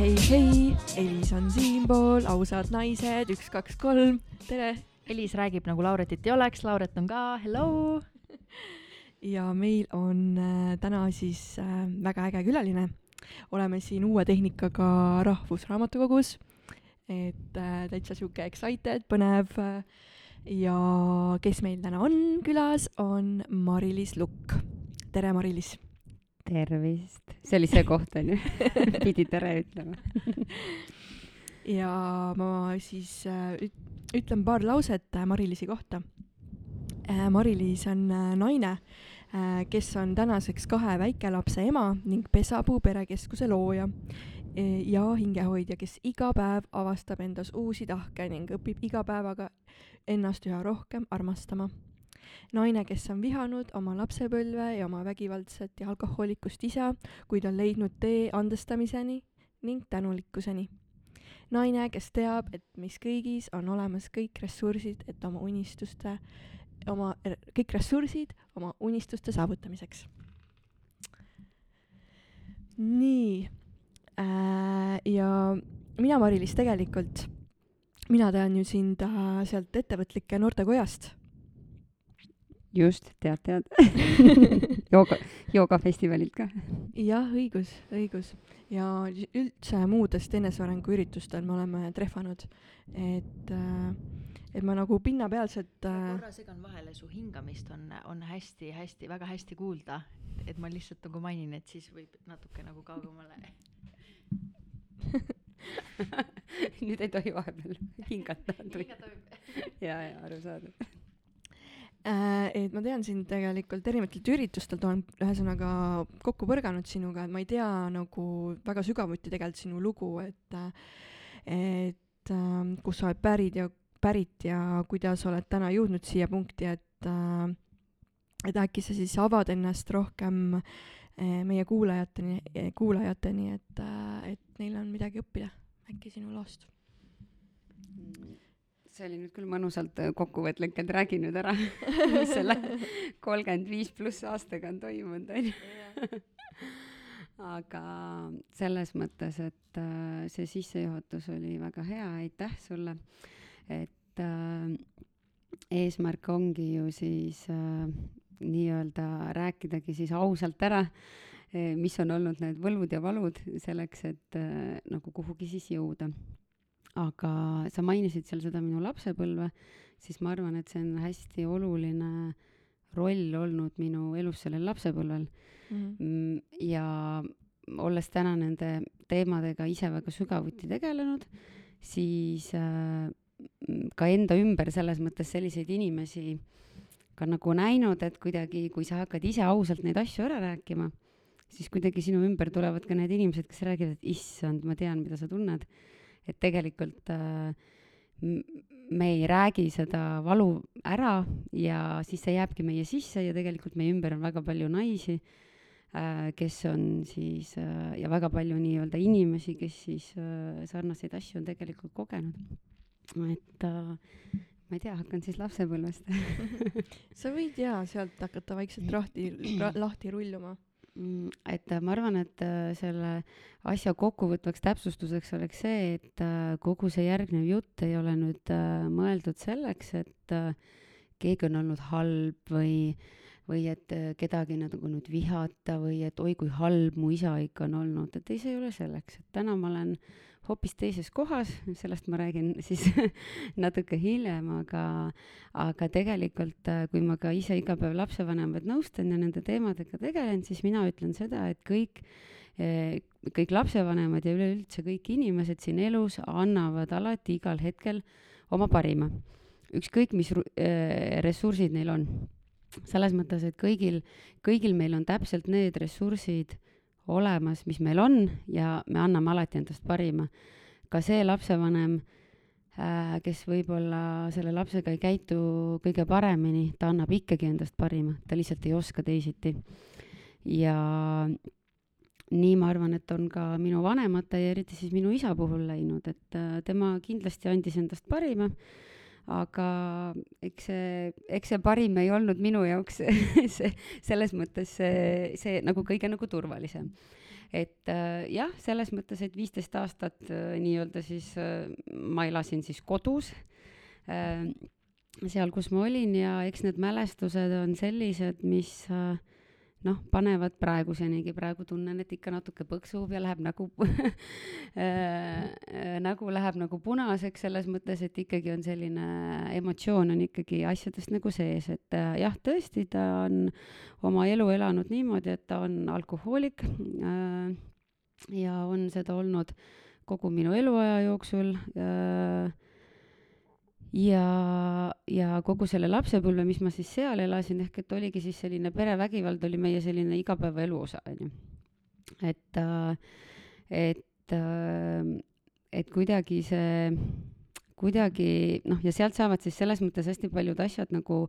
hei, hei, Elis on siinpool, ausad naised, üks, kaks, kolm, tere. Elis räägib nagu Lauretit ei oleks, Lauret on ka, hello. ja meil on äh, täna siis äh, väga äge külaline. oleme siin uue tehnikaga Rahvusraamatukogus. et äh, täitsa sihuke excited, põnev ja kes meil täna on külas, on Mari-Liis Lukk. tere, Mari-Liis tervist, see oli see koht onju. Pidi tere ütlema. Ja ma siis äh, üt- ütlen paar lauset äh, Mari-Liisi kohta. Äh,. Mari-Liis on naine kes on tänaseks kahe väikelapse ema ning Pesapuu perekeskuse looja e, ja hingehoidja, kes iga päev avastab endas uusi tahke ning õpib iga päevaga ennast üha rohkem armastama naine, kes on vihanud oma lapsepõlve ja oma vägivaldset ja alkohoolikust isa, kuid on leidnud tee andestamiseni ning tänulikkuseni. naine, kes teab, et meis kõigis on olemas kõik ressursid, et oma unistuste, oma, kõik ressursid oma unistuste saavutamiseks. nii äh,, ja mina, Mari-Liis, tegelikult, mina tean ju sind äh, sealt ettevõtlike noortekojast just, tead, tead jooga, joogafestivalilt ka. jah, õigus, õigus. ja üldse muudest enesearenguüritustel me oleme trehvanud, et äh, et ma nagu pinnapealselt äh... korra segan vahele, su hingamist on, on hästi-hästi, väga hästi kuulda, et ma lihtsalt nagu mainin, et siis võib natuke nagu kaugemale nüüd ei tohi vahepeal hingata. hingata võib. ja, ja arusaadav et ma tean sind tegelikult erinevatelt üritustelt, olen ühesõnaga kokku põrganud sinuga, et ma ei tea nagu väga sügavuti tegelikult sinu lugu, et et äh, kust sa oled pärit ja, pärit ja kuidas oled täna jõudnud siia punkti, et äh, et äkki sa siis avad ennast rohkem äh, meie kuulajateni, kuulajateni, et äh,, et neil on midagi õppida äkki sinu loost see oli nüüd küll mõnusalt äh, kokkuvõtlik, et räägi nüüd ära, mis selle kolmkümmend viis pluss aastaga on toimunud, onju. aga selles mõttes, et äh, see sissejuhatus oli väga hea, aitäh sulle. et äh, eesmärk ongi ju siis äh, nii-öelda rääkidagi siis ausalt ära eh,, mis on olnud need võlud ja valud selleks, et äh, nagu kuhugi siis jõuda aga sa mainisid seal seda minu lapsepõlve, siis ma arvan, et see on hästi oluline roll olnud minu elus sellel lapsepõlvel mhm. mm. -hmm. ja olles täna nende teemadega ise väga sügavuti tegelenud, siis äh, ka enda ümber selles mõttes selliseid inimesi ka nagu näinud, et kuidagi, kui sa hakkad ise ausalt neid asju ära rääkima, siis kuidagi sinu ümber tulevad ka need inimesed, kes räägivad, et issand, ma tean, mida sa tunned et tegelikult äh, me ei räägi seda valu ära ja siis see jääbki meie sisse ja tegelikult meie ümber on väga palju naisi äh,, kes on siis äh, ja väga palju nii-öelda inimesi, kes siis sarnaseid asju on tegelikult kogenud. et ma ei tea, hakkan siis lapsepõlvest sa võid jaa sealt hakata vaikselt lahti, lahti rulluma et äh, ma arvan, et äh, selle asja kokkuvõtvaks täpsustuseks oleks see, et äh, kogu see järgnev jutt ei ole nüüd mõeldud selleks, et keegi on olnud halb või, või et kedagi nagu nüüd vihata või et oi kui halb mu isa ikka on olnud, et ei, see ei ole selleks, et täna ma olen äh, hoopis teises kohas, sellest ma räägin siis natuke hiljem, aga, aga tegelikult, äh, kui ma ka ise iga päev lapsevanemaid nõustan ja nende teemadega tegelen, siis mina ütlen seda, et kõik, äh, kõik lapsevanemad ja üleüldse kõik inimesed siin elus annavad alati igal hetkel oma parima. ükskõik, mis äh, ressursid neil on. selles mõttes, et kõigil, kõigil meil on täpselt need ressursid olemas, mis meil on ja me anname alati endast parima. ka see lapsevanem äh,, kes võib-olla selle lapsega ei käitu kõige paremini, ta annab ikkagi endast parima, ta lihtsalt ei oska teisiti. ja nii ma arvan, et on ka minu vanemate ja eriti siis minu isa puhul läinud, et äh, tema kindlasti andis endast parima, aga eks see, eks see parim ei olnud minu jaoks see, selles mõttes see, see nagu kõige nagu turvalisem. et äh, jah, selles mõttes, et viisteist aastat äh, nii-öelda siis äh, ma elasin siis kodus äh, seal, kus ma olin ja eks need mälestused on sellised, mis äh, noh, panevad praegusenigi, praegu tunnen, et ikka natuke põksub ja läheb nägu äh, nägu läheb nagu punaseks selles mõttes, et ikkagi on selline emotsioon on ikkagi asjadest nagu sees, et äh, jah, tõesti, ta on oma elu elanud niimoodi, et ta on alkohoolik äh, ja on seda olnud kogu minu eluaja jooksul äh, ja, ja kogu selle lapsepõlve, mis ma siis seal elasin, ehk et oligi siis selline perevägivald oli meie selline igapäevaelu osa, onju. et, et, et kuidagi see, kuidagi noh, ja sealt saavad siis selles mõttes hästi paljud asjad nagu,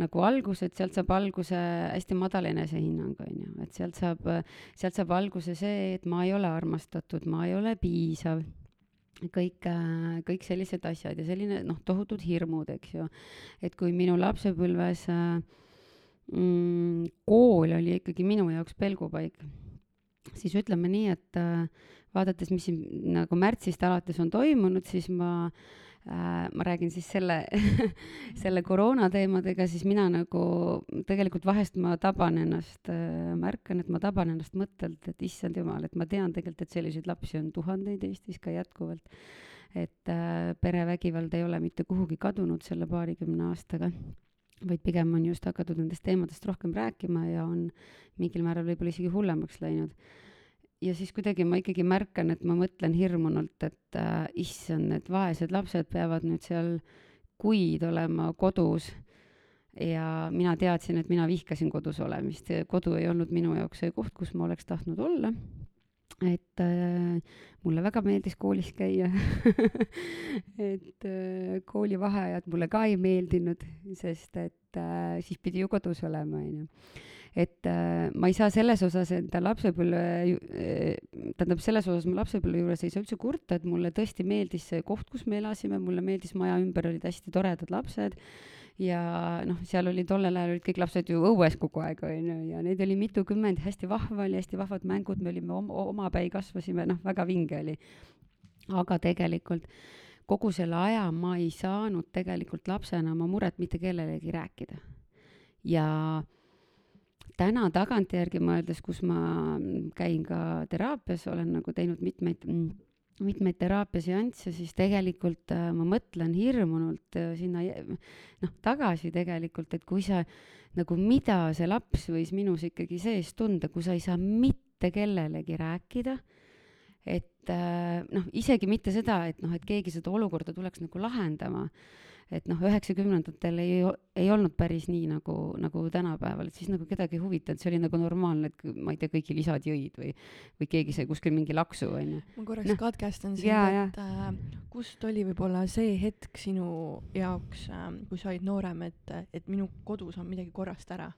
nagu alguse, et sealt saab alguse hästi madal enesehinnang, onju, et sealt saab, sealt saab alguse see, et ma ei ole armastatud, ma ei ole piisav kõik, äh, kõik sellised asjad ja selline noh, tohutud hirmud, eks ju. et kui minu lapsepõlves äh, mm, kool oli ikkagi minu jaoks pelgupaik, siis ütleme nii, et äh, vaadates, mis siin nagu märtsist alates on toimunud, siis ma äh, ma räägin siis selle selle koroona teemadega, siis mina nagu tegelikult vahest ma taban ennast äh,, märkan, et ma taban ennast mõttelt, et issand jumal, et ma tean tegelikult, et selliseid lapsi on tuhandeid Eestis ka jätkuvalt. et äh, perevägivald ei ole mitte kuhugi kadunud selle paarikümne aastaga, vaid pigem on just hakatud nendest teemadest rohkem rääkima ja on mingil määral võib-olla isegi hullemaks läinud ja siis kuidagi ma ikkagi märkan, et ma mõtlen hirmunult, et äh, issand, need vaesed lapsed peavad nüüd seal kuid olema kodus. Ja mina teadsin, et mina vihkasin kodus olemist. Kodu ei olnud minu jaoks see koht, kus ma oleks tahtnud olla. et äh, mulle väga meeldis koolis käia. Et äh, koolivaheajad mulle ka ei meeldinud, sest et äh, siis pidi ju kodus olema, onju et äh, ma ei saa selles osas enda lapsepõlve äh,, tähendab, selles osas ma lapsepõlve juures ei saa üldse kurta, et mulle tõesti meeldis see koht, kus me elasime, mulle meeldis maja ümber olid hästi toredad lapsed ja noh, seal oli tollel ajal olid kõik lapsed ju õues kogu aeg, onju, ja neid oli mitukümmend, hästi vahva oli, hästi vahvad mängud, me olime om-, omapäi kasvasime, noh, väga vinge oli. aga tegelikult kogu selle aja ma ei saanud tegelikult lapsena oma muret mitte kellelegi rääkida. ja täna tagantjärgi mõeldes, kus ma käin ka teraapias, olen nagu teinud mitmeid, mitmeid teraapiaseansse, siis tegelikult äh, ma mõtlen hirmunult äh, sinna noh, tagasi tegelikult, et kui sa nagu, mida see laps võis minus ikkagi sees tunda, kui sa ei saa mitte kellelegi rääkida, et äh, noh, isegi mitte seda, et noh, et keegi seda olukorda tuleks nagu lahendama et noh, üheksakümnendatel ei, ei olnud päris nii nagu, nagu tänapäeval, et siis nagu kedagi ei huvitanud, see oli nagu normaalne, et ma ei tea, kõigil isad jõid või, või keegi sai kuskil mingi laksu, onju. ma korraks no. katkestan sind, et äh, kust oli võib-olla see hetk sinu jaoks äh,, kui sa olid noorem, et, et minu kodus on midagi korrast ära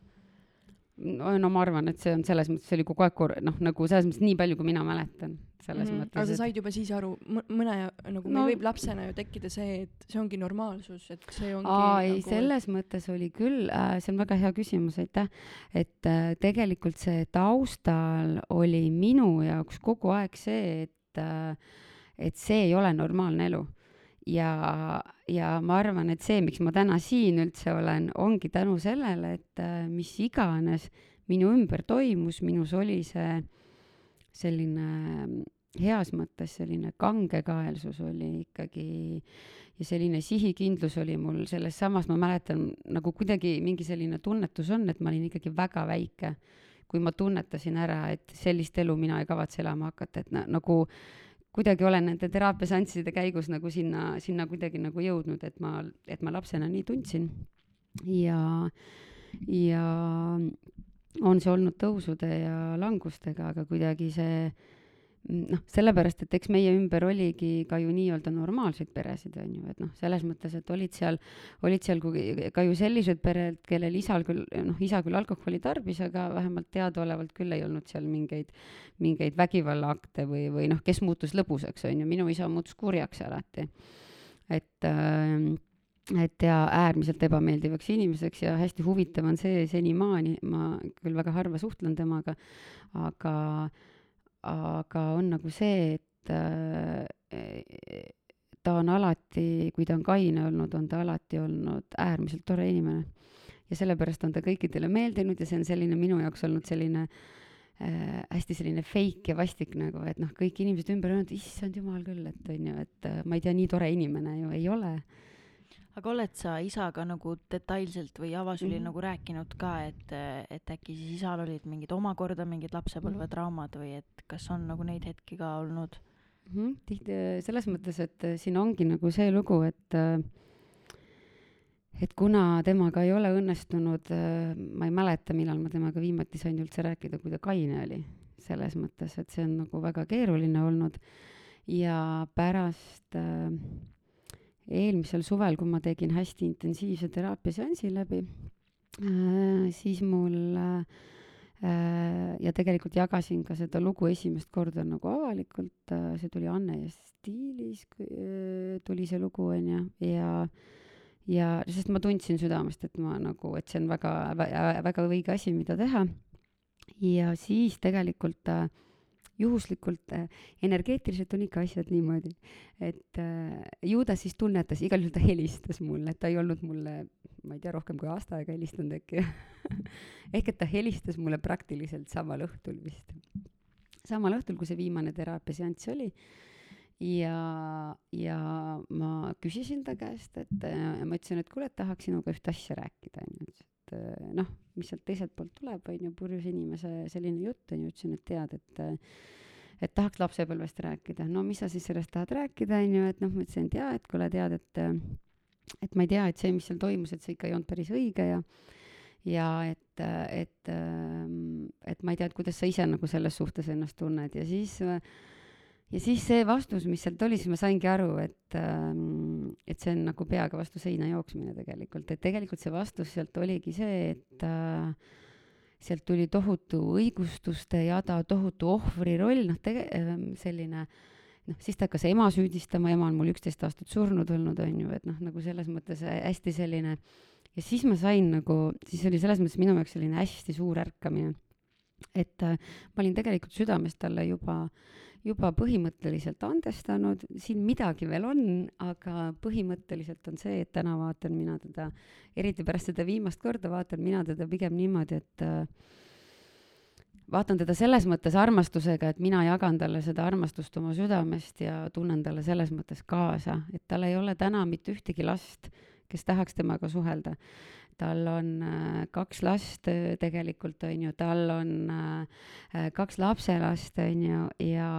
no, ma arvan, et see on selles mõttes, see oli kogu aeg kor-, noh, nagu selles mõttes nii palju, kui mina mäletan, selles mm -hmm. mõttes. aga sa said juba siis aru, mõne nagu no, meil võib lapsena ju tekkida see, et see ongi normaalsus, et see ongi aa nagu... ei, selles mõttes oli küll äh,, see on väga hea küsimus, aitäh, et äh, tegelikult see taustal oli minu jaoks kogu aeg see, et äh, et see ei ole normaalne elu ja, ja ma arvan, et see, miks ma täna siin üldse olen, ongi tänu sellele, et äh, mis iganes minu ümber toimus, minus oli see selline heas mõttes selline kangekaelsus oli ikkagi ja selline sihikindlus oli mul selles samas, ma mäletan nagu kuidagi mingi selline tunnetus on, et ma olin ikkagi väga väike, kui ma tunnetasin ära, et sellist elu mina ei kavatse elama hakata, et na, nagu kuidagi olen nende teraapiaseansside käigus nagu sinna, sinna kuidagi nagu jõudnud, et ma, et ma lapsena nii tundsin. ja, ja on see olnud tõusude ja langustega, aga kuidagi see noh, sellepärast, et eks meie ümber oligi ka ju nii-öelda normaalseid peresid, on ju, et noh, selles mõttes, et olid seal, olid seal ka ju sellised pered, kellel isal küll, noh, isa küll alkoholi tarbis, aga vähemalt teadaolevalt küll ei olnud seal mingeid, mingeid vägivallaakte või, või noh, kes muutus lõbusaks, on ju, minu isa muutus kurjaks alati. et äh, et ja äärmiselt ebameeldivaks inimeseks ja hästi huvitav on see senimaani, ma küll väga harva suhtlen temaga, aga, aga on nagu see, et äh, ta on alati, kui ta on kaine olnud, on ta alati olnud äärmiselt tore inimene. ja sellepärast on ta kõikidele meeldinud ja see on selline minu jaoks olnud selline äh, hästi selline fake ja vastik nagu, et noh, kõik inimesed ümber on, et issand jumal küll, et on ju, et äh, ma ei tea, nii tore inimene ju ei ole aga oled sa isaga nagu detailselt või avasüli mm -hmm. nagu rääkinud ka, et, et äkki siis isal olid mingid omakorda mingid lapsepõlvetraumad või et kas on nagu neid hetki ka olnud mm? -hmm. tihti selles mõttes, et siin ongi nagu see lugu, et et kuna temaga ei ole õnnestunud, ma ei mäleta, millal ma temaga viimati sain üldse rääkida, kui ta kaine oli, selles mõttes, et see on nagu väga keeruline olnud ja pärast äh, eelmisel suvel, kui ma tegin hästi intensiivse teraapiaseansi läbi äh,, siis mul äh, ja tegelikult jagasin ka seda lugu esimest korda nagu avalikult äh,, see tuli Anne ja stiilis äh, tuli see lugu onju ja ja sest ma tundsin südamest, et ma nagu, et see on väga, väga õige asi, mida teha. ja siis tegelikult äh, juhuslikult äh, energeetiliselt on ikka asjad niimoodi, et äh, ju ta siis tunnetas, igal juhul ta helistas mulle, et ta ei olnud mulle, ma ei tea, rohkem kui aasta aega helistanud äkki ehk et ta helistas mulle praktiliselt samal õhtul vist. samal õhtul, kui see viimane teraapiaseanss oli ja, ja ma küsisin ta käest, et äh, ma ütlesin, et kuule, et tahaks sinuga ühte asja rääkida, onju. Et äh, noh, mis sealt teiselt poolt tuleb, onju, purjus inimese selline jutt, onju, ütlesin, et tead, et äh, et tahaks lapsepõlvest rääkida, no mis sa siis sellest tahad rääkida, onju, et noh, ma ütlesin, et jaa, et kuule, tead, et et ma ei tea, et see, mis seal toimus, et see ikka ei olnud päris õige ja ja et, et, et ma ei tea, et kuidas sa ise nagu selles suhtes ennast tunned. Ja siis äh, ja siis see vastus, mis sealt oli, siis ma saingi aru, et, ähm, et see on nagu peaga vastu seina jooksmine tegelikult, et tegelikult see vastus sealt oligi see, et äh, sealt tuli tohutu õigustuste jada, tohutu ohvri roll, noh, tege-, ähm, selline noh, siis ta hakkas ema süüdistama, ema on mul üksteist aastat surnud olnud, on ju, et noh, nagu selles mõttes hästi selline. Ja siis ma sain nagu, siis oli selles mõttes minu jaoks selline hästi suur ärkamine. et äh, ma olin tegelikult südames talle juba äh, juba põhimõtteliselt andestanud, siin midagi veel on, aga põhimõtteliselt on see, et täna vaatan mina teda, eriti pärast seda viimast korda, vaatan mina teda pigem niimoodi, et äh, vaatan teda selles mõttes armastusega, et mina jagan talle seda armastust oma südamest ja tunnen talle selles mõttes kaasa, et tal ei ole täna mitte ühtegi last, kes tahaks temaga suhelda. Tal on äh, kaks last äh, tegelikult, on ju, tal on äh, kaks lapselast, on ju, ja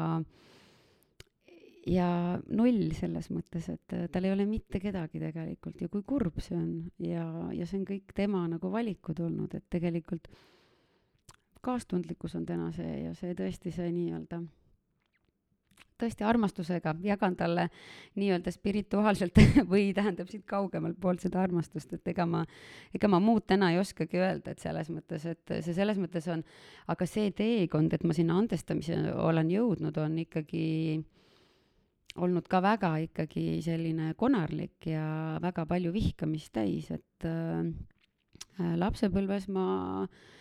ja null selles mõttes, et tal ei ole mitte kedagi tegelikult ja kui kurb see on. Ja, ja see on kõik tema nagu valikud olnud, et tegelikult kaastundlikkus on täna see ja see tõesti see nii-öelda tõesti armastusega, jagan talle nii-öelda spirituaalselt või tähendab siit kaugemalt poolt seda armastust, et ega ma, ega ma muud täna ei oskagi öelda, et selles mõttes, et see selles mõttes on, aga see teekond, et ma sinna andestamise olen jõudnud, on ikkagi olnud ka väga ikkagi selline konarlik ja väga palju vihkamist täis, et äh, lapsepõlves ma äh,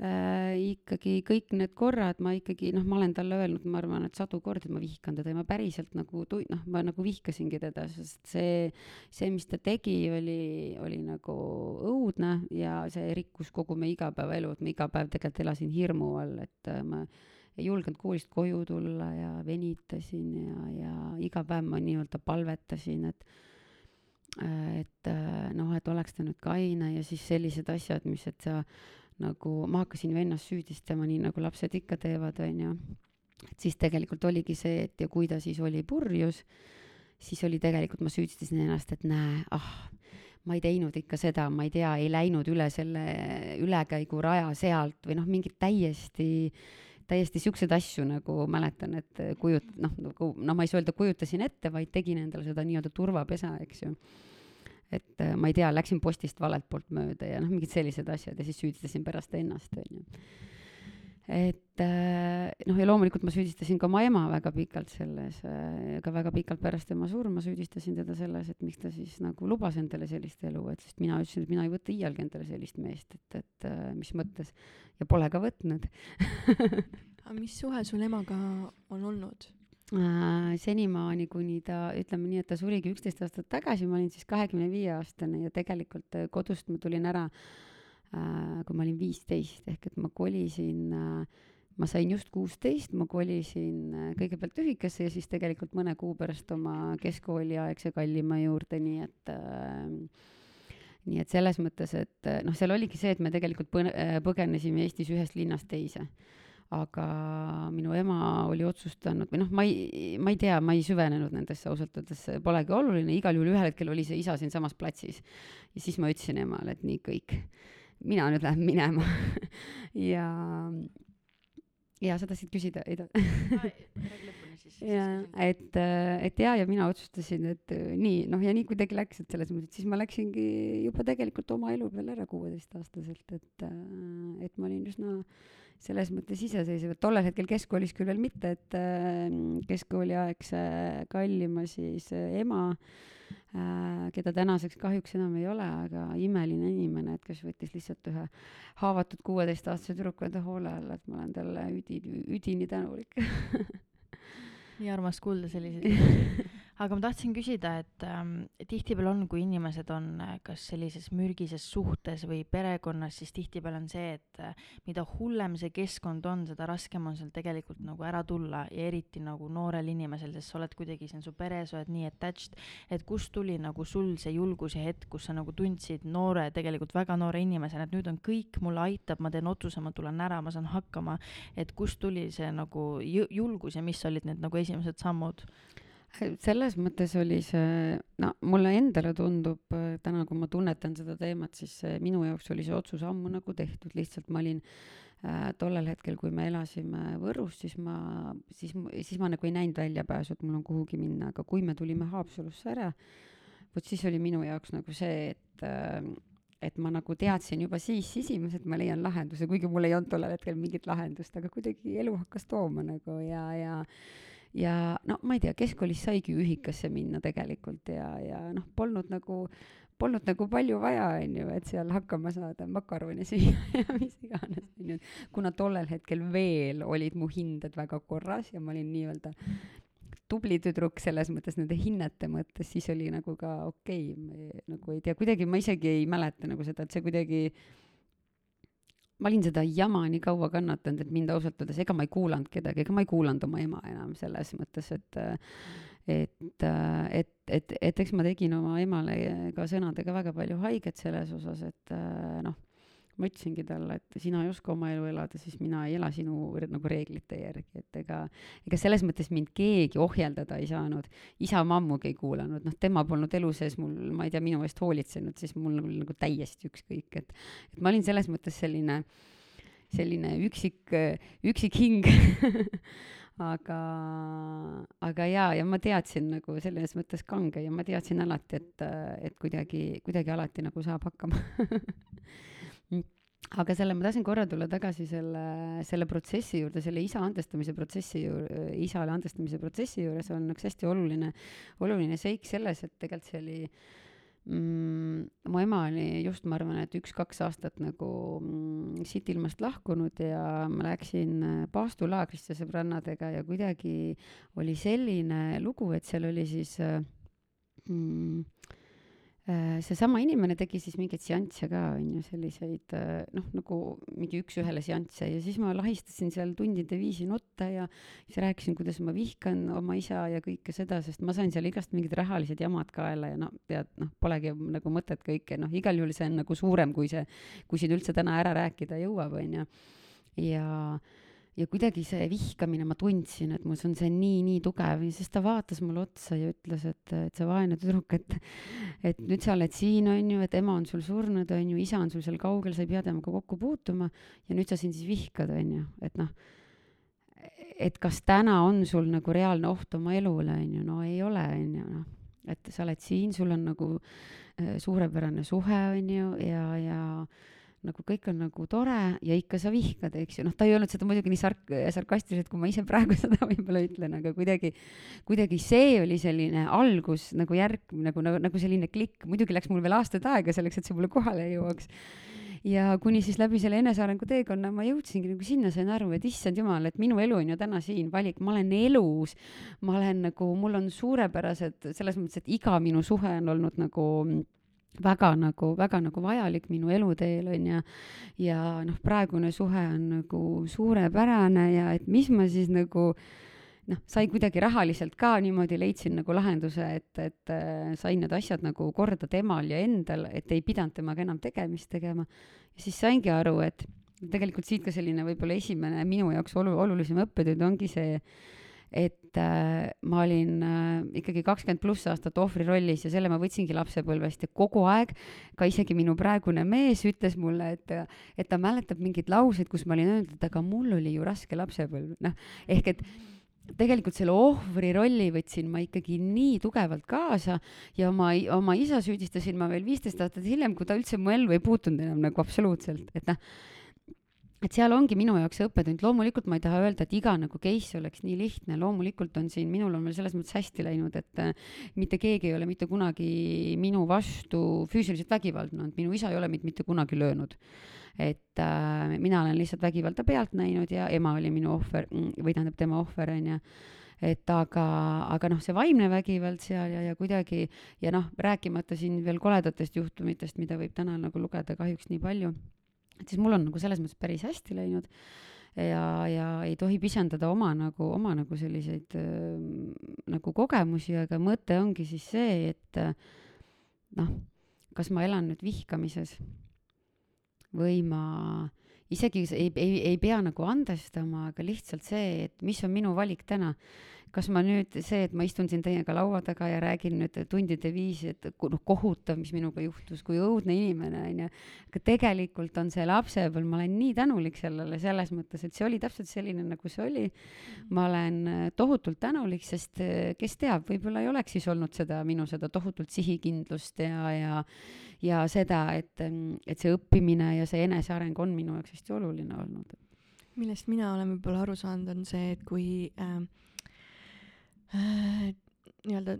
äh, ikkagi kõik need korrad ma ikkagi noh, ma olen talle öelnud, ma arvan, et sadu kordi, ma vihkan teda ja ma päriselt nagu tu-, noh, ma nagu vihkasingi teda, sest see, see, mis ta tegi, oli, oli nagu õudne ja see rikkus kogu meie igapäevaelu, et ma iga päev tegelikult elasin hirmu all, et äh, ma ei julgenud koolist koju tulla ja venitasin ja, ja iga päev ma nii-öelda palvetasin, et äh, et äh, noh, et oleks ta nüüd kaine ja siis sellised asjad, mis, et sa nagu ma hakkasin ju ennast süüdistama, nii nagu lapsed ikka teevad, onju. et siis tegelikult oligi see, et ja kui ta siis oli purjus, siis oli tegelikult, ma süüdistasin ennast, et näe, ah, ma ei teinud ikka seda, ma ei tea, ei läinud üle selle ülekäiguraja sealt või noh, mingid täiesti täiesti siukseid asju nagu mäletan, et kujut-, noh, nagu, no ma ei saa öelda, kujutasin ette, vaid tegin endale seda nii-öelda turvapesa, eks ju et äh, ma ei tea, läksin postist valelt poolt mööda ja noh, mingid sellised asjad ja siis süüdistasin pärast ennast, onju. et äh, noh, ja loomulikult ma süüdistasin ka oma ema väga pikalt selles, äh, ka väga pikalt pärast tema surma süüdistasin teda selles, et miks ta siis nagu lubas endale sellist elu, et sest mina ütlesin, et mina ei võta iialgi endale sellist meest, et, et mis mõttes ja pole ka võtnud aga mis suhe sul emaga on olnud? Senimaani, kuni ta, ütleme nii, et ta surigi üksteist aastat tagasi, ma olin siis kahekümne viie aastane ja tegelikult kodust ma tulin ära äh, Äh, kui ma olin viisteist, ehk et ma kolisin, äh, ma sain just kuusteist, ma kolisin äh, kõigepealt ühikasse ja siis tegelikult mõne kuu pärast oma keskkooliaegse kallima juurde, nii et nii et selles mõttes, et noh, seal oligi see, et me tegelikult põgenesime Eestis ühest linnast teise aga minu ema oli otsustanud või noh, ma ei, ma ei tea, ma ei süvenenud nendesse ausalt öeldes, polegi oluline, igal juhul ühel hetkel oli see isa siinsamas platsis. ja siis ma ütlesin emale, et nii kõik mina nüüd lähen minema ja, ja sa tahtsid küsida, ei ta-? ja, et, et ja, ja mina otsustasin, et nii, noh, ja nii kuidagi läks, et selles mõttes, et siis ma läksingi juba tegelikult oma elu peale ära kuueteistaastaselt, et, et ma olin üsna selles mõttes iseseisev, et tollel hetkel keskkoolis küll veel mitte, et äh, keskkooliaegse kallima siis ema äh, Äh, keda tänaseks kahjuks enam ei ole, aga imeline inimene, et kes võttis lihtsalt ühe haavatud kuueteistaastase tüdruku enda hoole alla, et ma olen talle üdini, üdini tänulik. Nii armas kuulda selliseid aga ma tahtsin küsida, et ähm, tihtipeale on, kui inimesed on äh, kas sellises mürgises suhtes või perekonnas, siis tihtipeale on see, et äh, mida hullem see keskkond on, seda raskem on seal tegelikult nagu ära tulla. Ja eriti nagu noorel inimesel, sest sa oled kuidagi, see on su pere, sa oled nii attached, et kust tuli nagu sul see julgus ja hetk, kus sa nagu tundsid noore, tegelikult väga noore inimesena, et nüüd on kõik, mulle aitab, ma teen otsuse, ma tulen ära, ma saan hakkama, et kust tuli see nagu julgus ja mis olid need nagu esimesed sammud? Selles mõttes oli see, no mulle endale tundub äh, täna, kui ma tunnetan seda teemat, siis minu jaoks oli see otsus ammu nagu tehtud, lihtsalt ma olin äh, tollel hetkel, kui me elasime Võrus, siis ma, siis, siis ma nagu ei näinud väljapääsu, et mul on kuhugi minna, aga kui me tulime Haapsalusse ära, vot siis oli minu jaoks nagu see, et äh, et ma nagu teadsin juba siis sisimas, et ma leian lahenduse, kuigi mul ei olnud tollel hetkel mingit lahendust, aga kuidagi elu hakkas tooma nagu ja, ja ja no ma ei tea, keskkoolis saigi ühikasse minna tegelikult ja, ja noh, polnud nagu, polnud nagu palju vaja, on ju, et seal hakkama saada, makarone süüa ja mis iganes, on ju. kuna tollel hetkel veel olid mu hinded väga korras ja ma olin nii-öelda tubli tüdruk selles mõttes nende hinnete mõttes, siis oli nagu ka okei okay,, nagu ei tea, kuidagi ma isegi ei mäleta nagu seda, et see kuidagi ma olin seda jama nii kaua kannatanud, et mind ausalt öeldes, ega ma ei kuulanud kedagi, ega ma ei kuulanud oma ema enam selles mõttes, et et, et, et, et eks ma tegin oma emale ka sõnadega väga palju haiget selles osas, et noh ma ütlesingi talle, et sina ei oska oma elu elada, siis mina ei ela sinu nagu reeglite järgi, et ega, ega selles mõttes mind keegi ohjeldada ei saanud. isa ma ammugi ei kuulanud, noh, tema polnud elu sees mul, ma ei tea, minu eest hoolitsenud, siis mul oli nagu täiesti ükskõik, et, et ma olin selles mõttes selline, selline üksik, üksik hing aga, aga jaa, ja ma teadsin nagu selles mõttes kange ja ma teadsin alati, et, et kuidagi, kuidagi alati nagu saab hakkama aga selle, ma tahtsin korra tulla tagasi selle, selle protsessi juurde, selle isa andestamise protsessi juurde, isale andestamise protsessi juures on üks hästi oluline, oluline seik selles, et tegelikult see oli mm, mu ema oli just, ma arvan, et üks-kaks aastat nagu mm, siit ilmast lahkunud ja ma läksin paastulaagrisse sõbrannadega ja kuidagi oli selline lugu, et seal oli siis mm, Äh, seesama inimene tegi siis mingeid seansse ka, on ju, selliseid äh, noh, nagu mingi üks-ühele seansse ja siis ma lahistasin seal tundide viisi nutte ja siis rääkisin, kuidas ma vihkan oma isa ja kõike seda, sest ma sain seal igast mingid rahalised jamad kaela ja no tead, noh, polegi nagu mõtet kõike, noh, igal juhul see on nagu suurem, kui see, kui siin üldse täna ära rääkida jõuab, on ju. ja, ja ja kuidagi see vihkamine, ma tundsin, et mul on see nii, nii tugev ja siis ta vaatas mulle otsa ja ütles, et, et sa vaene tüdruk, et et nüüd sa oled siin, on ju, et ema on sul surnud, on ju, isa on sul seal kaugel, sa ei pea temaga kokku puutuma ja nüüd sa sind siis vihkad, on ju, et noh, et kas täna on sul nagu reaalne oht oma elule, on ju, no ei ole, on ju, noh, et sa oled siin, sul on nagu äh, suurepärane suhe, on ju, ja, ja nagu kõik on nagu tore ja ikka sa vihkad, eks ju, noh, ta ei öelnud seda muidugi nii sark-, sarkastiliselt, kui ma ise praegu seda võib-olla ütlen, aga kuidagi, kuidagi see oli selline algus nagu järg, nagu, nagu, nagu selline klikk, muidugi läks mul veel aastaid aega selleks, et see mulle kohale jõuaks. Ja kuni siis läbi selle enesearengu teekonna ma jõudsingi nagu sinna, sain aru, et issand jumal, et minu elu on ju täna siin, valik, ma olen elus, ma olen nagu, mul on suurepärased, selles mõttes, et iga minu suhe on olnud nagu väga nagu, väga nagu vajalik minu eluteel on ju. ja noh, praegune suhe on nagu suurepärane ja et mis ma siis nagu noh, sai kuidagi rahaliselt ka niimoodi, leidsin nagu lahenduse, et, et äh, sain need asjad nagu korda temal ja endal, et ei pidanud temaga enam tegemist tegema. ja siis saingi aru, et tegelikult siit ka selline võib-olla esimene minu jaoks olu-, olulisem õppetund ongi see, et äh, ma olin äh, ikkagi kakskümmend pluss aastat ohvri rollis ja selle ma võtsingi lapsepõlvest ja kogu aeg, ka isegi minu praegune mees ütles mulle, et, et ta mäletab mingeid lauseid, kus ma olin öelnud, et aga mul oli ju raske lapsepõlv, noh, ehk et tegelikult selle ohvri rolli võtsin ma ikkagi nii tugevalt kaasa ja oma, oma isa süüdistasin ma veel viisteist aastat hiljem, kui ta üldse mu ellu ei puutunud enam nagu absoluutselt, et noh et seal ongi minu jaoks see õppetund, loomulikult ma ei taha öelda, et iga nagu case oleks nii lihtne, loomulikult on siin, minul on veel selles mõttes hästi läinud, et äh, mitte keegi ei ole mitte kunagi minu vastu füüsiliselt vägivaldne olnud, minu isa ei ole mind mitte kunagi löönud. et äh, mina olen lihtsalt vägivalda pealt näinud ja ema oli minu ohver mm, või tähendab tema ohver, on ju et aga, aga noh, see vaimne vägivald seal ja, ja kuidagi ja noh, rääkimata siin veel koledatest juhtumitest, mida võib täna nagu lugeda kahjuks nii palju et siis mul on nagu selles mõttes päris hästi läinud. Ja, ja ei tohi pisendada oma nagu, oma nagu selliseid äh, nagu kogemusi, aga mõte ongi siis see, et äh, noh, kas ma elan nüüd vihkamises või ma isegi ei, ei, ei pea nagu andestama, aga lihtsalt see, et mis on minu valik täna kas ma nüüd see, et ma istun siin teiega laua taga ja räägin nüüd tundide viisi, et noh, kohutav, mis minuga juhtus, kui õudne inimene onju. aga tegelikult on see lapsepõlv, ma olen nii tänulik sellele selles mõttes, et see oli täpselt selline, nagu see oli. ma olen äh, tohutult tänulik, sest äh, kes teab, võib-olla ei oleks siis olnud seda minu seda tohutult sihikindlust ja, ja ja seda, et, et see õppimine ja see eneseareng on minu jaoks hästi oluline olnud. millest mina olen võib-olla aru saanud, on see, et kui Äh, nii-öelda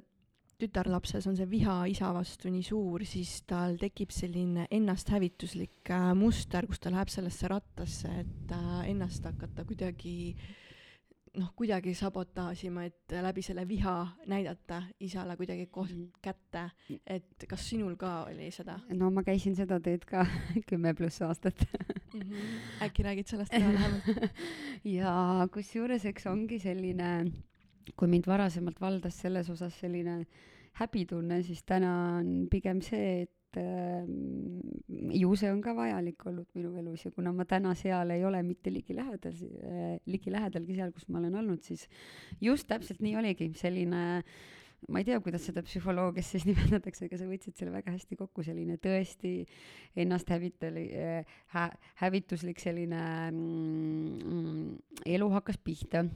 tütarlapses on see viha isa vastu nii suur, siis tal tekib selline ennasthävituslik äh, muster, kus ta läheb sellesse rattasse, et äh, ennast hakata kuidagi noh, kuidagi sabotaažima, et läbi selle viha näidata isale kuidagi koht mm kätte, et kas sinul ka oli seda? no ma käisin seda teed ka kümme pluss aastat mm. -hmm. äkki räägid sellest ka lähemalt ja kusjuures, eks ongi selline kui mind varasemalt valdas selles osas selline häbitunne, siis täna on pigem see, et äh, ju see on ka vajalik olnud minu elus ja kuna ma täna seal ei ole mitte ligilähedal äh,, ligilähedalgi seal, kus ma olen olnud, siis just täpselt nii oligi, selline ma ei tea, kuidas seda psühholoogias siis nimetatakse, aga sa võtsid selle väga hästi kokku, selline tõesti ennast hävitali- hä,, hävituslik selline mm, elu hakkas pihta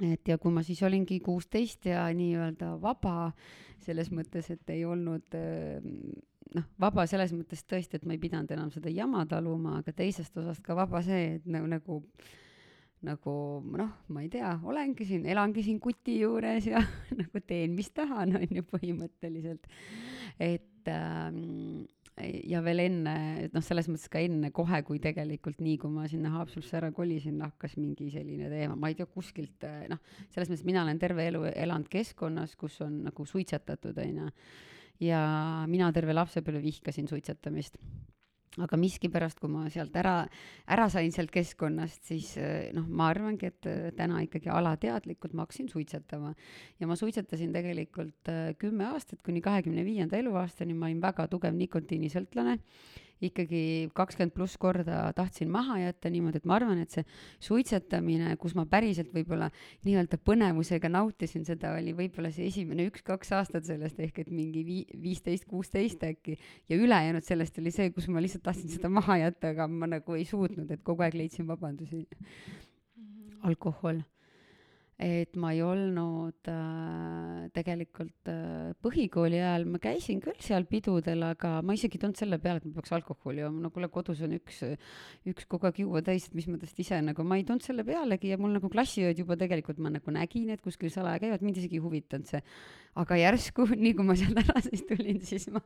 et ja kui ma siis olingi kuusteist ja nii-öelda vaba selles mõttes, et ei olnud noh, vaba selles mõttes tõesti, et ma ei pidanud enam seda jama taluma, aga teisest osast ka vaba see, et nagu, nagu nagu noh, ma ei tea, olengi siin, elangi siin kuti juures ja nagu teen, mis tahan, on ju põhimõtteliselt. et ähm, ja veel enne, noh, selles mõttes ka enne kohe, kui tegelikult nii, kui ma sinna Haapsalusse ära kolisin, hakkas mingi selline teema, ma ei tea, kuskilt noh, selles mõttes mina olen terve elu elanud keskkonnas, kus on nagu suitsetatud, onju. ja mina terve lapsepõlve vihkasin suitsetamist aga miskipärast, kui ma sealt ära, ära sain sealt keskkonnast, siis eh, noh, ma arvangi, et eh, täna ikkagi alateadlikult ma hakkasin suitsetama. ja ma suitsetasin tegelikult eh, kümme aastat, kuni kahekümne viienda eluaastani ma olin väga tugev nikotiinisõltlane ikkagi kakskümmend pluss korda tahtsin maha jätta niimoodi, et ma arvan, et see suitsetamine, kus ma päriselt võib-olla nii-öelda põnevusega nautisin seda, oli võib-olla see esimene üks-kaks aastat sellest ehk et mingi vii-, viisteist, kuusteist äkki. ja ülejäänud sellest oli see, kus ma lihtsalt tahtsin seda maha jätta, aga ma nagu ei suutnud, et kogu aeg leidsin vabandusi. Mhm. alkohol et ma ei olnud äh, tegelikult äh, põhikooli ajal, ma käisin küll seal pidudel, aga ma isegi ei tulnud selle peale, et ma peaks alkoholi jooma, no kuule, kodus on üks, üks kogu aeg juua täis, et mis ma tast ise nagu, ma ei tulnud selle pealegi ja mul nagu klassiõed juba tegelikult ma nagu nägin, et kuskil salaja käivad, mind isegi ei huvitanud see. aga järsku, nii kui ma sealt ära siis tulin, siis ma,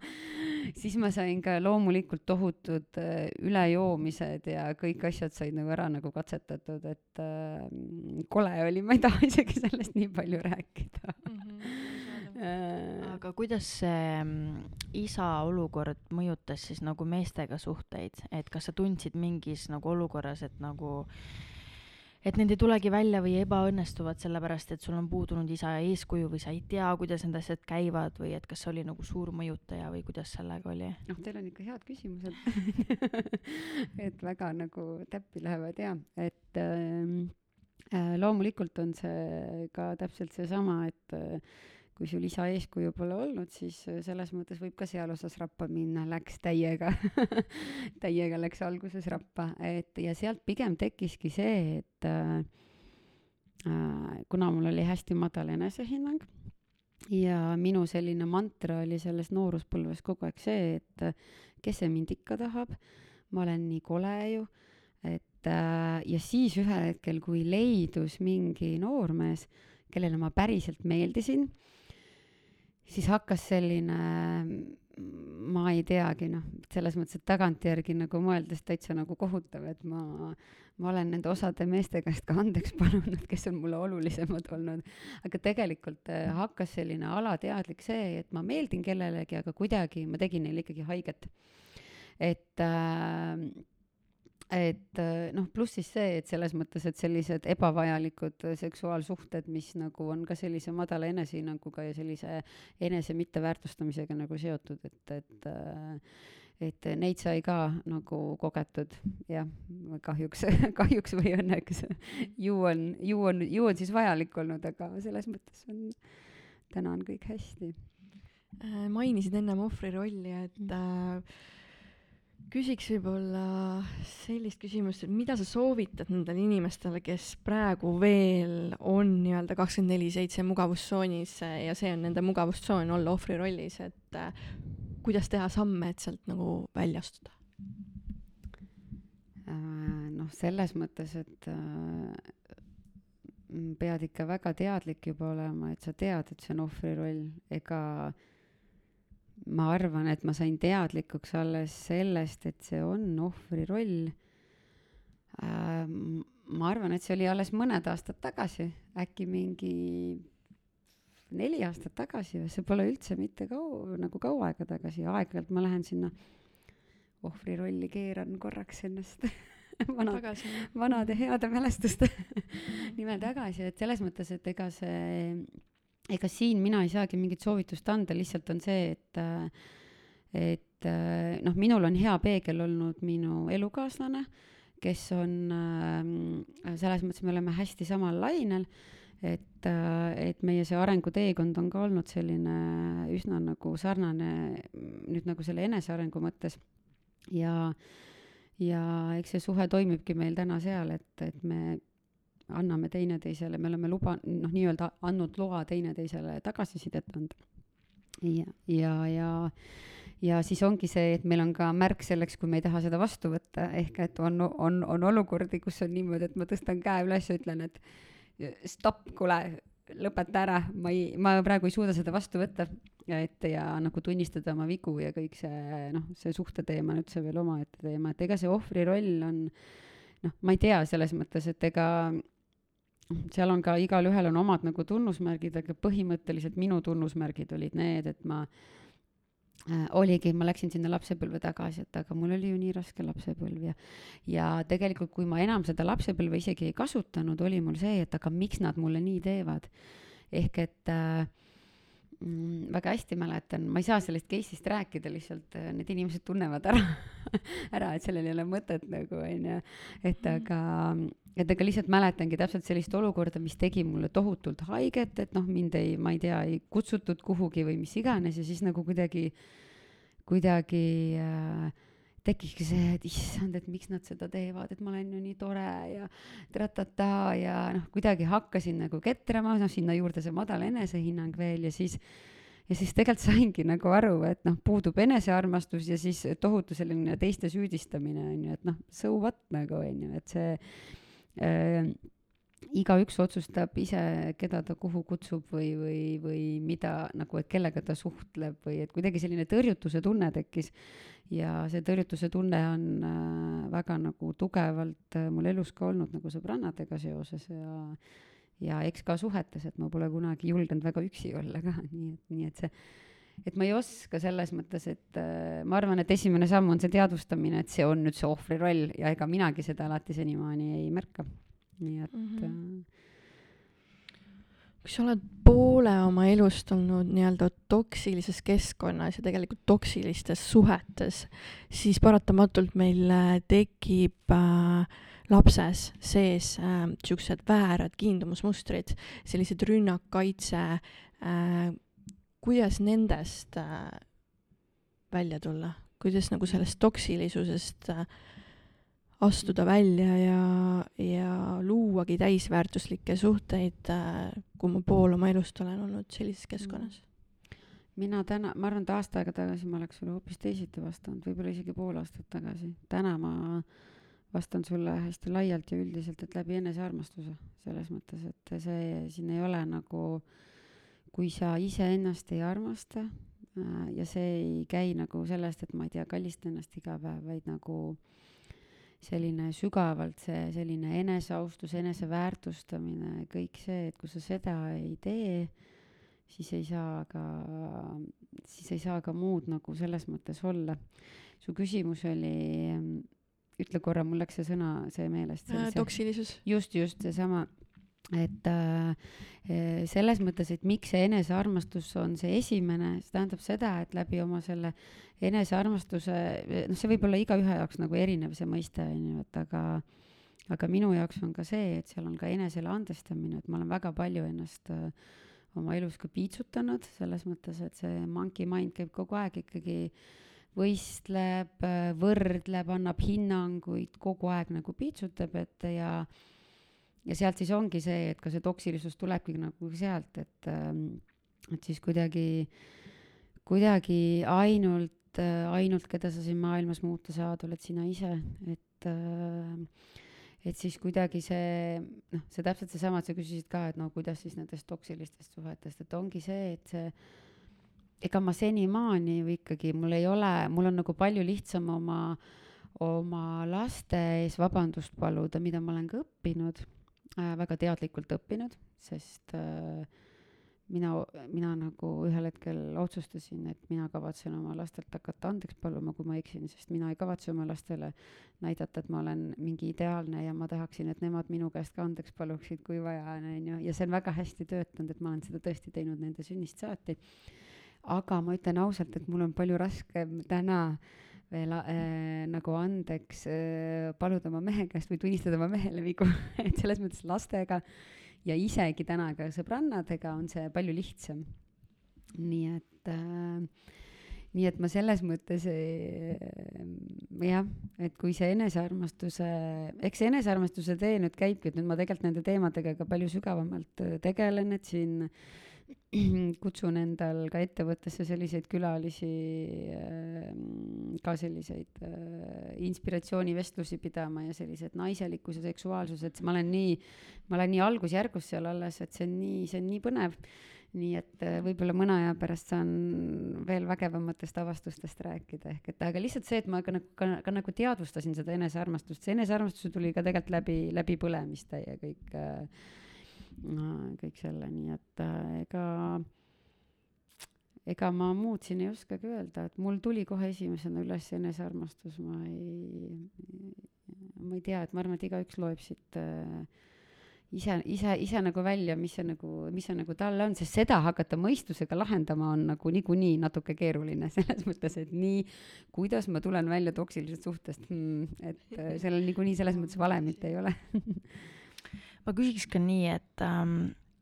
siis ma sain ka loomulikult tohutud äh, ülejoomised ja kõik asjad said nagu ära nagu katsetatud, et äh, kole oli, ma ei taha isegi sellest nii palju rääkida mm. -hmm. aga kuidas see mm, isa olukord mõjutas siis nagu meestega suhteid, et kas sa tundsid mingis nagu olukorras, et nagu et need ei tulegi välja või ebaõnnestuvad sellepärast, et sul on puudunud isa eeskuju või sa ei tea, kuidas need asjad käivad või et kas see oli nagu suur mõjutaja või kuidas sellega oli? noh, teil on ikka head küsimused et väga nagu täppi lähevad ja, et äh, Äh, loomulikult on see ka täpselt seesama, et äh, kui sul isa eeskuju pole olnud, siis äh, selles mõttes võib ka seal osas rappa minna, läks täiega täiega läks alguses rappa, et ja sealt pigem tekkiski see, et äh, kuna mul oli hästi madal enesehinnang ja minu selline mantra oli selles nooruspõlves kogu aeg see, et kes see mind ikka tahab, ma olen nii kole ju. äh, ja siis ühel hetkel, kui leidus mingi noormees, kellele ma päriselt meeldisin, siis hakkas selline, ma ei teagi, noh, selles mõttes, et tagantjärgi nagu mõeldes täitsa nagu kohutav, et ma, ma olen nende osade meeste käest ka andeks palunud, kes on mulle olulisemad olnud. aga tegelikult äh, hakkas selline alateadlik see, et ma meeldin kellelegi, aga kuidagi ma tegin neile ikkagi haiget. et äh, et äh, noh, pluss siis see, et selles mõttes, et sellised ebavajalikud äh, seksuaalsuhted, mis nagu on ka sellise madala enesehinnanguga ja sellise enese mitteväärtustamisega nagu seotud, et, et äh, et neid sai ka nagu kogetud, jah, kahjuks kahjuks või õnneks. ju on, ju on, ju on siis vajalik olnud, aga selles mõttes on, täna on kõik hästi. mainisid ennem ohvri rolli, et äh, küsiks võib-olla sellist küsimust, et mida sa soovitad nendele inimestele, kes praegu veel on nii-öelda kakskümmend neli seitse mugavustsoonis ja see on nende mugavustsoon olla ohvri rollis, et äh, kuidas teha samme, et sealt nagu välja astuda? Äh, noh, selles mõttes, et äh, pead ikka väga teadlik juba olema, et sa tead, et see on ohvri roll, ega äh, ma arvan, et ma sain teadlikuks alles sellest, et see on ohvri roll äh,. ma arvan, et see oli alles mõned aastad tagasi, äkki mingi neli aastat tagasi või see pole üldse mitte kaua, nagu kaua aega tagasi, aeg-ajalt ma lähen sinna ohvri rolli, keeran korraks ennast vanad, vanade heade mälestuste nimel tagasi, et selles mõttes, et ega see ega siin mina ei saagi mingit soovitust anda, lihtsalt on see, et et noh, minul on hea peegel olnud minu elukaaslane, kes on äh, selles mõttes, me oleme hästi samal lainel, et äh,, et meie see arenguteekond on ka olnud selline üsna nagu sarnane nüüd nagu selle enesearengu mõttes. Ja ja eks see suhe toimibki meil täna seal, et, et me anname teineteisele, me oleme luba, noh, nii-öelda andnud loa teineteisele tagasisidet anda. ja, ja, ja, ja siis ongi see, et meil on ka märk selleks, kui me ei taha seda vastu võtta, ehk et on, on, on olukordi, kus on niimoodi, et ma tõstan käe üles ja ütlen, et stopp, kuule, lõpeta ära, ma ei, ma praegu ei suuda seda vastu võtta. ja et ja nagu tunnistada oma vigu ja kõik see, noh, see suhteteema on üldse veel omaette teema, et ega see ohvri roll on noh, ma ei tea, selles mõttes, et ega seal on ka igalühel on omad nagu tunnusmärgid, aga põhimõtteliselt minu tunnusmärgid olid need, et ma äh, oligi, ma läksin sinna lapsepõlve tagasi, et aga mul oli ju nii raske lapsepõlv ja ja tegelikult, kui ma enam seda lapsepõlve isegi ei kasutanud, oli mul see, et aga miks nad mulle nii teevad. ehk et äh, mm, väga hästi mäletan, ma ei saa sellest case'ist rääkida, lihtsalt äh, need inimesed tunnevad ära ära, et sellel ei ole mõtet nagu onju, et mhm. aga, et aga lihtsalt mäletangi täpselt sellist olukorda, mis tegi mulle tohutult haiget, et noh, mind ei, ma ei tea, ei kutsutud kuhugi või mis iganes ja siis nagu kuidagi, kuidagi äh, tekkiski see, et issand, et miks nad seda teevad, et ma olen ju nii tore ja tratata ja noh, kuidagi hakkasin nagu ketrama, noh sinna juurde see madal enesehinnang veel ja siis ja siis tegelikult saingi nagu aru, et noh, puudub enesearmastus ja siis tohutu selline teiste süüdistamine on ju, et noh, so what nagu on ju, et see igaüks otsustab ise, keda ta kuhu kutsub või, või, või mida nagu, et kellega ta suhtleb või et kuidagi selline tõrjutuse tunne tekkis. ja see tõrjutuse tunne on äh, väga nagu tugevalt äh, mul elus ka olnud nagu sõbrannadega seoses ja ja eks ka suhetes, et ma pole kunagi julgenud väga üksi olla ka, nii et, nii et see et ma ei oska selles mõttes, et äh, ma arvan, et esimene samm on see teadvustamine, et see on nüüd see ohvri roll ja ega minagi seda alati senimaani ei märka nii et mm. -hmm. kui sa oled poole oma elust olnud nii-öelda toksilises keskkonnas ja tegelikult toksilistes suhetes, siis paratamatult meil äh, tekib äh, lapses sees äh, siuksed väärad kiindumusmustrid, sellised rünnak, kaitse äh,. Kuidas nendest äh, välja tulla, kuidas nagu sellest toksilisusest äh, astuda välja ja, ja luuagi täisväärtuslikke suhteid, äh, kui ma pool oma elust olen olnud sellises keskkonnas? mina täna, ma arvan, et aasta aega tagasi ma oleks sulle hoopis teisiti vastanud, võib-olla isegi pool aastat tagasi. täna ma vastan sulle hästi laialt ja üldiselt, et läbi enesearmastuse, selles mõttes, et see, siin ei ole nagu, kui sa iseennast ei armasta äh, ja see ei käi nagu sellest, et ma ei tea, kallista ennast iga päev, vaid nagu selline sügavalt see selline eneseaustus, eneseväärtustamine, kõik see, et kui sa seda ei tee, siis ei saa ka, siis ei saa ka muud nagu selles mõttes olla. su küsimus oli, ütle korra, mul läks see sõna, see meelest. toksilisus. just, just seesama et äh, selles mõttes, et miks see enesearmastus on see esimene, see tähendab seda, et läbi oma selle enesearmastuse, noh, see võib olla igaühe jaoks nagu erinev, see mõiste, on ju, et aga aga minu jaoks on ka see, et seal on ka enesele andestamine, et ma olen väga palju ennast äh, oma elus ka piitsutanud, selles mõttes, et see monkey mind käib kogu aeg ikkagi võistleb, võrdleb, annab hinnanguid, kogu aeg nagu piitsutab, et ja ja sealt siis ongi see, et ka see toksilisus tulebki nagu sealt, et, ähm, et siis kuidagi, kuidagi ainult, äh, ainult, keda sa siin maailmas muuta saad, oled sina ise, et äh, et siis kuidagi see, noh, see täpselt seesama, et sa küsisid ka, et no kuidas siis nendest toksilistest suhetest, et ongi see, et see, ega ma senimaani ju ikkagi, mul ei ole, mul on nagu palju lihtsam oma, oma laste ees vabandust paluda, mida ma olen ka õppinud väga teadlikult õppinud, sest äh, mina, mina nagu ühel hetkel otsustasin, et mina kavatsen oma lastelt hakata andeks paluma, kui ma eksin, sest mina ei kavatse oma lastele näidata, et ma olen mingi ideaalne ja ma tahaksin, et nemad minu käest ka andeks paluksid, kui vaja on, on ju, ja see on väga hästi töötanud, et ma olen seda tõesti teinud nende sünnist saati. aga ma ütlen ausalt, et mul on palju raskem täna äh, veel äh, nagu andeks äh, paluda oma mehe käest või tunnistada oma mehele vigu et selles mõttes lastega ja isegi täna ka sõbrannadega on see palju lihtsam. nii et äh, nii et ma selles mõttes jah, et kui see enesearmastuse, eks see enesearmastuse tee nüüd käibki, et nüüd ma tegelikult nende teemadega ka palju sügavamalt tegelen, et siin äh, kutsun endal ka ettevõttesse selliseid külalisi, ähm, ka selliseid äh, inspiratsioonivestlusi pidama ja sellised naiselikkus ja seksuaalsus, et ma olen nii, ma olen nii algusjärgus seal alles, et see on nii, see on nii põnev. nii et äh, võib-olla mõne aja pärast saan veel vägevamatest avastustest rääkida, ehk et aga lihtsalt see, et ma ka nagu, ka, ka nagu teadvustasin seda enesearmastust, see enesearmastus tuli ka tegelikult läbi, läbi põlemiste ja kõik äh, kõik selle, nii et äh, ega, ega ma muud siin ei oskagi öelda, et mul tuli kohe esimesena üles enesearmastus, ma ei, ma ei tea, et ma arvan, et igaüks loeb siit äh, ise, ise, ise nagu välja, mis see nagu, mis see nagu talle on, sest seda hakata mõistusega lahendama on nagu niikuinii natuke keeruline, selles mõttes, et nii, kuidas ma tulen välja toksilisest suhtest hmm,, et äh, sellel niikuinii selles mõttes valemit ei ole ma küsiks ka nii, et ähm,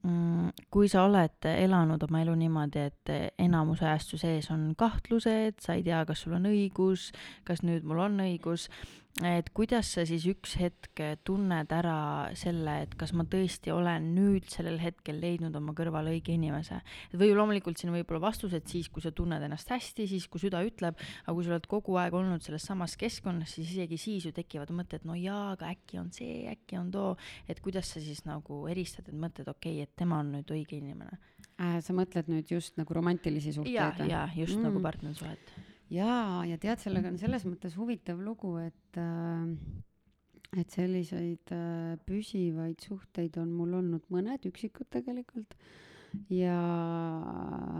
mm, kui sa oled elanud oma elu niimoodi, et enamus ajast su sees on kahtlused, sa ei tea, kas sul on õigus, kas nüüd mul on õigus, et kuidas sa siis üks hetk tunned ära selle, et kas ma tõesti olen nüüd sellel hetkel leidnud oma kõrvale õige inimese. või loomulikult siin võib olla vastused siis, kui sa tunned ennast hästi, siis kui süda ütleb, aga kui sa oled kogu aeg olnud selles samas keskkonnas, siis isegi siis ju tekivad mõtted, no jaa, aga äkki on see, äkki on too, et kuidas sa siis nagu eristad need mõtted, okei okay,, et tema on nüüd õige inimene äh,. sa mõtled nüüd just nagu romantilisi suhteid? ja, ja just nagu mm. nagu partnersuhet jaa, ja tead, sellega on selles mõttes huvitav lugu, et äh, et selliseid äh, püsivaid suhteid on mul olnud mõned üksikud tegelikult. Ja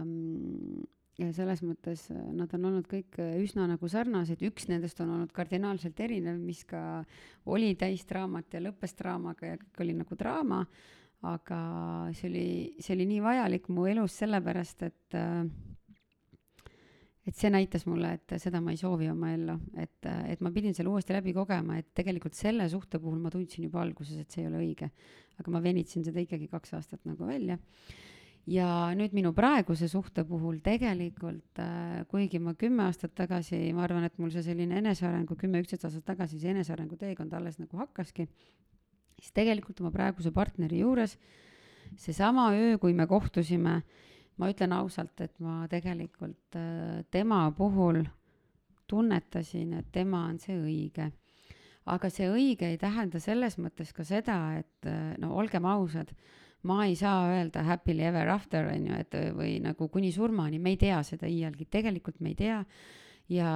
mm, ja selles mõttes äh, nad on olnud kõik üsna nagu sarnased, üks nendest on olnud kardinaalselt erinev, mis ka oli täis draamat ja lõppes draamaga ja kõik oli nagu draama, aga see oli, see oli nii vajalik mu elus sellepärast, et äh, et see näitas mulle, et seda ma ei soovi oma ellu, et, et ma pidin selle uuesti läbi kogema, et tegelikult selle suhte puhul ma tundsin juba alguses, et see ei ole õige. aga ma venitasin seda ikkagi kaks aastat nagu välja. ja nüüd minu praeguse suhte puhul tegelikult äh,, kuigi ma kümme aastat tagasi, ma arvan, et mul see selline enesearengu, kümme-üksteist aastat tagasi see enesearengu teekond alles nagu hakkaski, siis tegelikult oma praeguse partneri juures seesama öö, kui me kohtusime ma ütlen ausalt, et ma tegelikult äh, tema puhul tunnetasin, et tema on see õige. aga see õige ei tähenda selles mõttes ka seda, et äh, no olgem ausad, ma ei saa öelda happily ever after, on ju, et või nagu kuni surmani, me ei tea seda iialgi, tegelikult me ei tea ja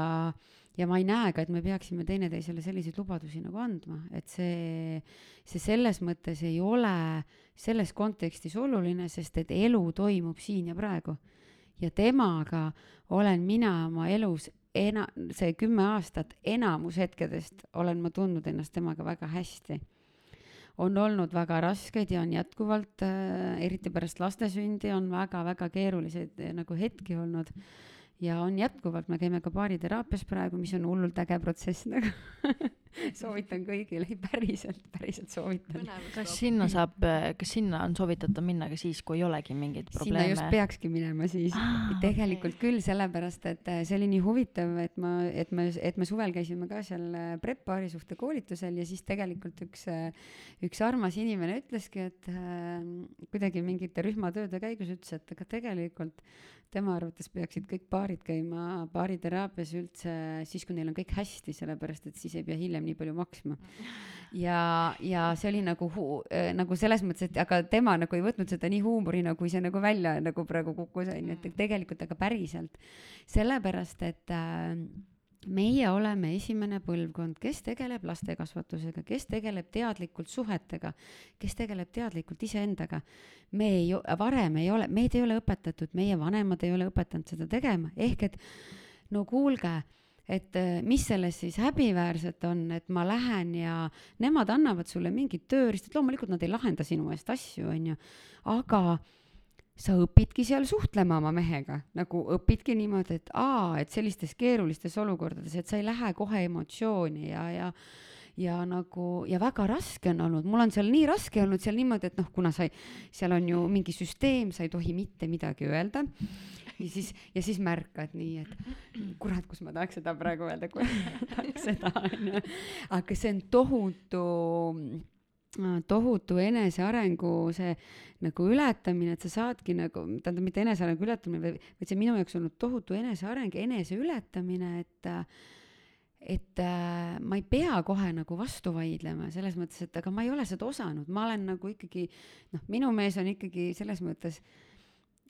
ja ma ei näe ka, et me peaksime teineteisele selliseid lubadusi nagu andma, et see, see selles mõttes ei ole selles kontekstis oluline, sest et elu toimub siin ja praegu. ja temaga olen mina oma elus ena-, see kümme aastat, enamus hetkedest olen ma tundnud ennast temaga väga hästi. on olnud väga raskeid ja on jätkuvalt äh,, eriti pärast laste sündi, on väga-väga keeruliseid äh, nagu hetki olnud ja on jätkuvalt, me käime ka baariteraapias praegu, mis on hullult äge protsess nagu soovitan kõigile, ei päriselt, päriselt soovitan. kas sinna saab, kas sinna on soovitatav minna ka siis, kui ei olegi mingeid probleeme? sinna just peakski minema siis ah,. tegelikult okay. küll, sellepärast et äh, see oli nii huvitav, et ma, et me, et me suvel käisime ka seal äh, prep paarisuhte koolitusel ja siis tegelikult üks, äh, üks armas inimene ütleski, et äh, kuidagi mingite rühmatööde käigus ütles, et aga tegelikult tema arvates peaksid kõik paarid käima baariteraapias üldse siis, kui neil on kõik hästi, sellepärast et siis ei pea hiljem nii palju maksma. ja, ja see oli nagu hu-, äh, nagu selles mõttes, et aga tema nagu ei võtnud seda nii huumorina, kui see nagu välja nagu praegu kukkus, on ju, et tegelikult aga päriselt. sellepärast, et äh, meie oleme esimene põlvkond, kes tegeleb lastekasvatusega, kes tegeleb teadlikult suhetega, kes tegeleb teadlikult iseendaga. me ei, varem ei ole, meid ei ole õpetatud, meie vanemad ei ole õpetanud seda tegema, ehk et no kuulge, et äh, mis selles siis häbiväärset on, et ma lähen ja nemad annavad sulle mingid tööriistad, loomulikult nad ei lahenda sinu eest asju, on ju, aga sa õpidki seal suhtlema oma mehega, nagu õpidki niimoodi, et aa, et sellistes keerulistes olukordades, et sa ei lähe kohe emotsiooni ja, ja ja nagu ja väga raske on olnud, mul on seal nii raske olnud seal niimoodi, et noh, kuna sa ei, seal on ju mingi süsteem, sa ei tohi mitte midagi öelda. ja siis, ja siis märkad nii, et kurat, kus ma tahaks seda praegu öelda, kui tahaks seda onju. aga see on tohutu tohutu enesearengu see nagu ületamine, et sa saadki nagu, tähendab mitte enesearengu ületamine, vaid see minu jaoks olnud tohutu eneseareng, eneseületamine, et et äh, ma ei pea kohe nagu vastu vaidlema selles mõttes, et aga ma ei ole seda osanud, ma olen nagu ikkagi noh, minu mees on ikkagi selles mõttes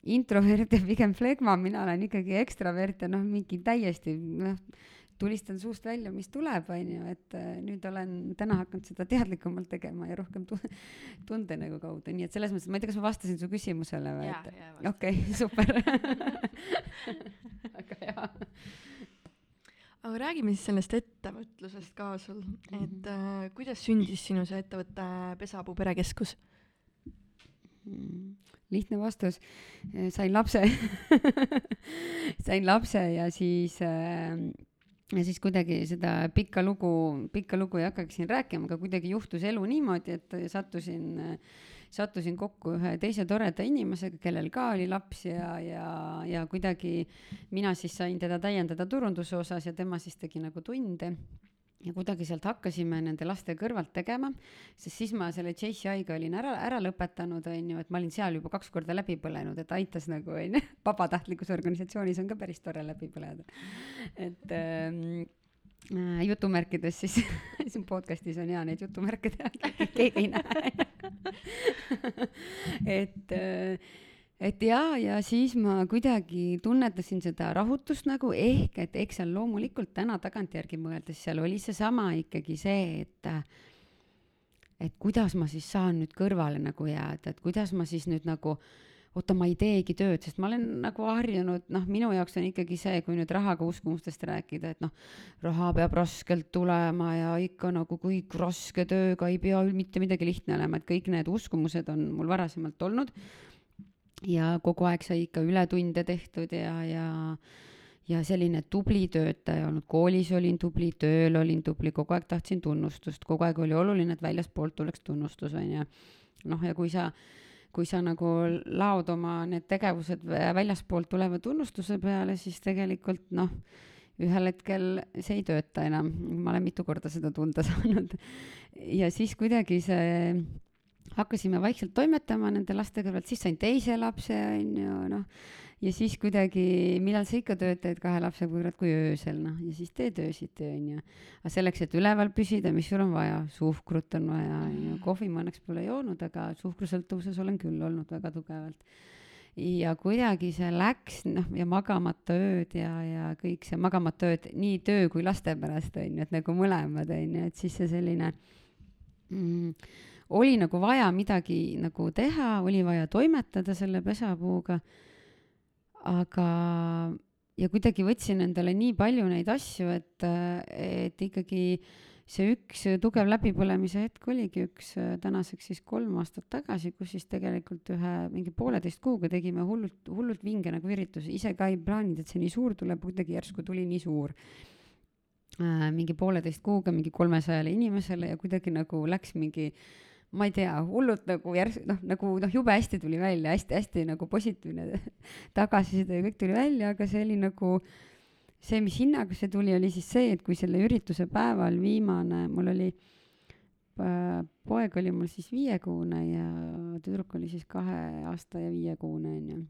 introvert ja pigem flegma, mina olen ikkagi ekstravert ja noh, mingi täiesti noh tulistan suust välja, mis tuleb, on ju, et äh, nüüd olen täna hakanud seda teadlikumalt tegema ja rohkem tu tunde nagu kaudu, nii et selles mõttes, ma ei tea, kas ma vastasin su küsimusele või et okei okay, super väga hea aga räägime siis sellest ettevõtlusest ka sul, et mhm. äh, kuidas sündis sinu see ettevõte Pesapuu perekeskus mm.? lihtne vastus, sain lapse sain lapse ja siis äh, ja siis kuidagi seda pikka lugu, pikka lugu ei hakkagi siin rääkima, aga kuidagi juhtus elu niimoodi, et sattusin, sattusin kokku ühe teise toreda inimesega, kellel ka oli laps ja, ja, ja kuidagi mina siis sain teda täiendada turunduse osas ja tema siis tegi nagu tunde ja kuidagi sealt hakkasime nende laste kõrvalt tegema, sest siis ma selle JCI-ga olin ära, ära lõpetanud, on ju, et ma olin seal juba kaks korda läbi põlenud, et aitas nagu, on ju, vabatahtlikus organisatsioonis on ka päris tore läbi põleda. et ähm, äh, jutumärkides siis siin podcast'is on hea neid jutumärke teha, keegi ei näe et äh, et jaa, ja siis ma kuidagi tunnetasin seda rahutust nagu, ehk et eks seal loomulikult täna tagantjärgi mõeldes seal oli seesama ikkagi see, et et kuidas ma siis saan nüüd kõrvale nagu jääda, et kuidas ma siis nüüd nagu oota, ma ei teegi tööd, sest ma olen nagu harjunud, noh, minu jaoks on ikkagi see, kui nüüd rahaga uskumustest rääkida, et noh, raha peab raskelt tulema ja ikka nagu kõik raske tööga ei pea mitte midagi lihtne olema, et kõik need uskumused on mul varasemalt olnud ja kogu aeg sai ikka ületunde tehtud ja, ja ja selline tubli töötaja olnud, koolis olin tubli, tööl olin tubli, kogu aeg tahtsin tunnustust, kogu aeg oli oluline, et väljastpoolt tuleks tunnustus, on ju. noh, ja kui sa, kui sa nagu laod oma need tegevused väljastpoolt tuleva tunnustuse peale, siis tegelikult noh, ühel hetkel see ei tööta enam, ma olen mitu korda seda tunda saanud. ja siis kuidagi see hakkasime vaikselt toimetama nende laste kõrvalt, siis sain teise lapse, on ju, noh. ja siis kuidagi, millal sa ikka töötad kahe lapsega kurat kui öösel, noh, ja siis teed öösiti, on ju. aga selleks, et üleval püsida, mis sul on vaja, suhkrut on vaja, on ju, kohvi ma õnneks pole joonud, aga suhkrusõltuvuses olen küll olnud väga tugevalt ja kuidagi see läks, noh, ja magamata ööd ja, ja kõik see magamata ööd nii töö kui laste pärast on ju, et nagu mõlemad on ju, et siis see selline mm, oli nagu vaja midagi nagu teha, oli vaja toimetada selle pesapuuga, aga ja kuidagi võtsin endale nii palju neid asju, et, et ikkagi see üks tugev läbipõlemise hetk oligi üks tänaseks siis kolm aastat tagasi, kus siis tegelikult ühe mingi pooleteist kuuga tegime hullult, hullult vinge nagu ürituse, ise ka ei plaaninud, et see nii suur tuleb, kuidagi järsku tuli nii suur äh,. mingi pooleteist kuuga mingi kolmesajale inimesele ja kuidagi nagu läks mingi äh, ma ei tea, hullult nagu järsku noh, nagu noh, jube hästi tuli välja hästi,, hästi-hästi nagu positiivne tagasiside ja kõik tuli välja, aga see oli nagu see, mis hinnaga see tuli, oli siis see, et kui selle ürituse päeval viimane, mul oli äh, poeg oli mul siis viiekuune ja tüdruk oli siis kahe aasta ja viiekuune onju.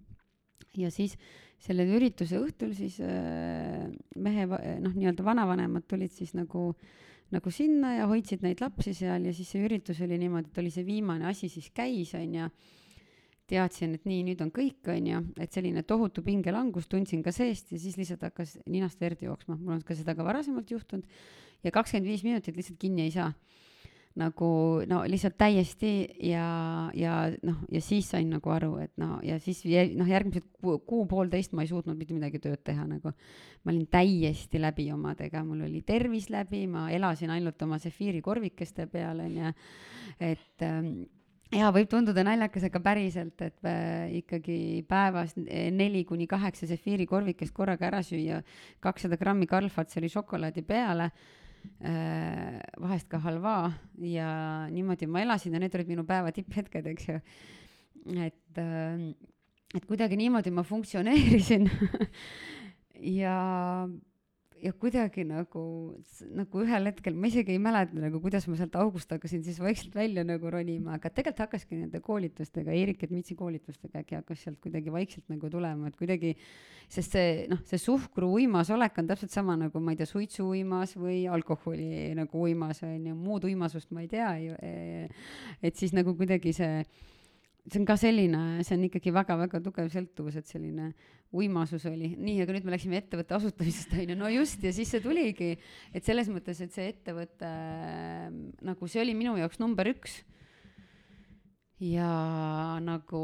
ja siis selle ürituse õhtul siis äh, mehe noh, nii-öelda vanavanemad tulid siis nagu äh, nagu sinna ja hoidsid neid lapsi seal ja siis see üritus oli niimoodi, et oli see viimane asi siis käis, onju. teadsin, et nii, nüüd on kõik, onju, et selline tohutu pingelangus tundsin ka seest ja siis lihtsalt hakkas ninast verd jooksma, mul on ka seda ka varasemalt juhtunud. ja kakskümmend viis minutit lihtsalt kinni ei saa nagu no lihtsalt täiesti ja, ja noh, ja siis sain nagu aru, et no ja siis noh, järgmised kuu-poolteist ma ei suutnud mitte midagi tööd teha nagu. ma olin täiesti läbi omadega, mul oli tervis läbi, ma elasin ainult oma sefiirikorvikeste peal onju, et ähm, ja võib tunduda naljakas, aga päriselt, et äh, ikkagi päevas neli kuni kaheksa sefiirikorvikest korraga ära süüa, kakssada grammi Karl-Fatseri šokolaadi peale vahest ka halvaa ja niimoodi ma elasin ja need olid minu päeva tipphetked, eks ju. et, äh, et kuidagi niimoodi ma funktsioneerisin ja ja kuidagi nagu, nagu ühel hetkel, ma isegi ei mäleta nagu, kuidas ma sealt august hakkasin siis vaikselt välja nagu ronima, aga tegelikult hakkaski nende koolitustega, Eerik Edmitsi koolitustega äkki hakkas sealt kuidagi vaikselt nagu tulema, et kuidagi, sest see noh, see suhkru uimas olek on täpselt sama nagu ma ei tea, suitsu uimas või alkoholi nagu uimas on ju, muud uimasust ma ei tea ju. E, et siis nagu kuidagi see see on ka selline, see on ikkagi väga-väga tugev sõltuvus, et selline uimasus oli. nii, aga nüüd me läksime ettevõtte asutamisest, on ju, no just, ja siis see tuligi, et selles mõttes, et see ettevõte nagu see oli minu jaoks number üks. ja nagu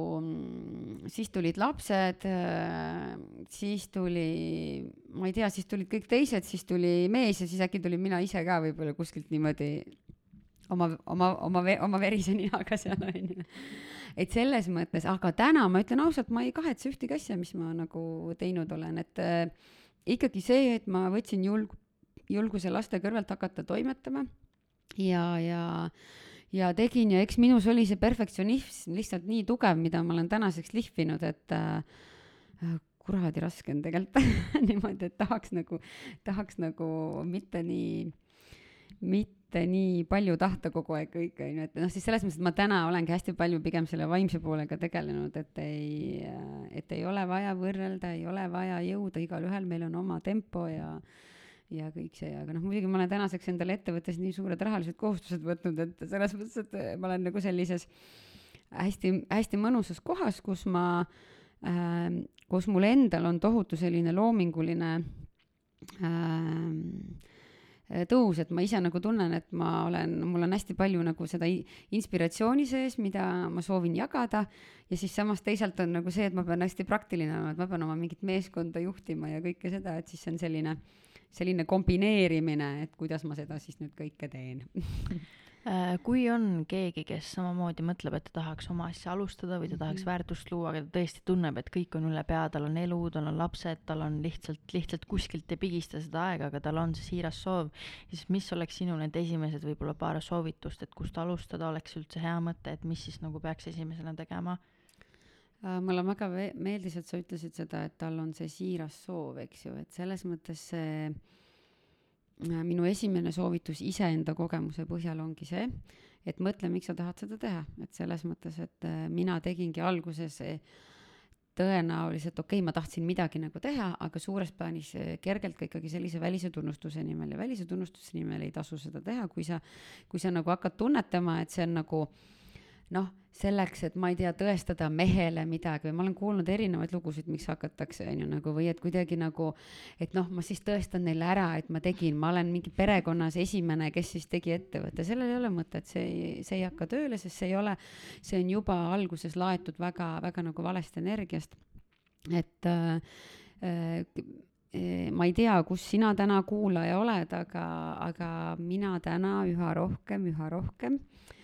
siis tulid lapsed, siis tuli, ma ei tea, siis tulid kõik teised, siis tuli mees ja siis äkki tulin mina ise ka võib-olla kuskilt niimoodi oma, oma, oma, oma verise ninaga seal onju et selles mõttes, aga täna ma ütlen ausalt, ma ei kahetse ühtegi asja, mis ma nagu teinud olen, et äh, ikkagi see, et ma võtsin julg-, julguse laste kõrvalt hakata toimetama ja, ja ja tegin ja eks minus oli see perfektsionism lihtsalt nii tugev, mida ma olen tänaseks lihvinud, et äh, kuradi raske on tegelikult niimoodi, et tahaks nagu, tahaks nagu mitte nii, mitte nii palju tahta kogu aeg kõike, on ju, et noh, siis selles mõttes, et ma täna olengi hästi palju pigem selle vaimse poolega tegelenud, et ei, et ei ole vaja võrrelda, ei ole vaja jõuda, igalühel meil on oma tempo ja ja kõik see, aga noh, muidugi ma olen tänaseks endale ettevõttes nii suured rahalised kohustused võtnud, et selles mõttes, et ma olen nagu sellises hästi-hästi mõnusas kohas, kus ma äh,, kus mul endal on tohutu selline loominguline äh, tõus, et ma ise nagu tunnen, et ma olen, mul on hästi palju nagu seda inspiratsiooni sees, mida ma soovin jagada. Ja siis samas teisalt on nagu see, et ma pean hästi praktiline olema, et ma pean oma mingit meeskonda juhtima ja kõike seda, et siis see on selline selline kombineerimine, et kuidas ma seda siis nüüd kõike teen kui on keegi, kes samamoodi mõtleb, et ta tahaks oma asja alustada või ta tahaks mm -hmm. väärtust luua, aga ta tõesti tunneb, et kõik on üle pea, tal on elu, tal on lapsed, tal on lihtsalt, lihtsalt kuskilt ei pigista seda aega, aga tal on see siiras soov, siis mis oleks sinu need esimesed võib-olla paar soovitust, et kust alustada oleks üldse hea mõte, et mis siis nagu peaks esimesena tegema? Äh, mulle väga meeldis, et sa ütlesid seda, et tal on see siiras soov, eks ju, et selles mõttes see äh, minu esimene soovitus iseenda kogemuse põhjal ongi see, et mõtle, miks sa tahad seda teha, et selles mõttes, et äh, mina tegingi alguses tõenäoliselt, okei okay,, ma tahtsin midagi nagu teha, aga suures plaanis kergelt ka ikkagi sellise välise tunnustuse nimel. Ja välise tunnustuse nimel ei tasu seda teha, kui sa, kui sa nagu hakkad tunnetama, et see on nagu noh selleks, et ma ei tea, tõestada mehele midagi või ma olen kuulnud erinevaid lugusid, miks hakatakse, on ju, nagu või et kuidagi nagu, et noh, ma siis tõestan neile ära, et ma tegin, ma olen mingi perekonnas esimene, kes siis tegi ettevõtte, sellel ei ole mõtet, see ei, see ei hakka tööle, sest see ei ole, see on juba alguses laetud väga, väga nagu valest energiast. et äh, äh, ma ei tea, kus sina täna kuulaja oled, aga, aga mina täna üha rohkem, üha rohkem Äh,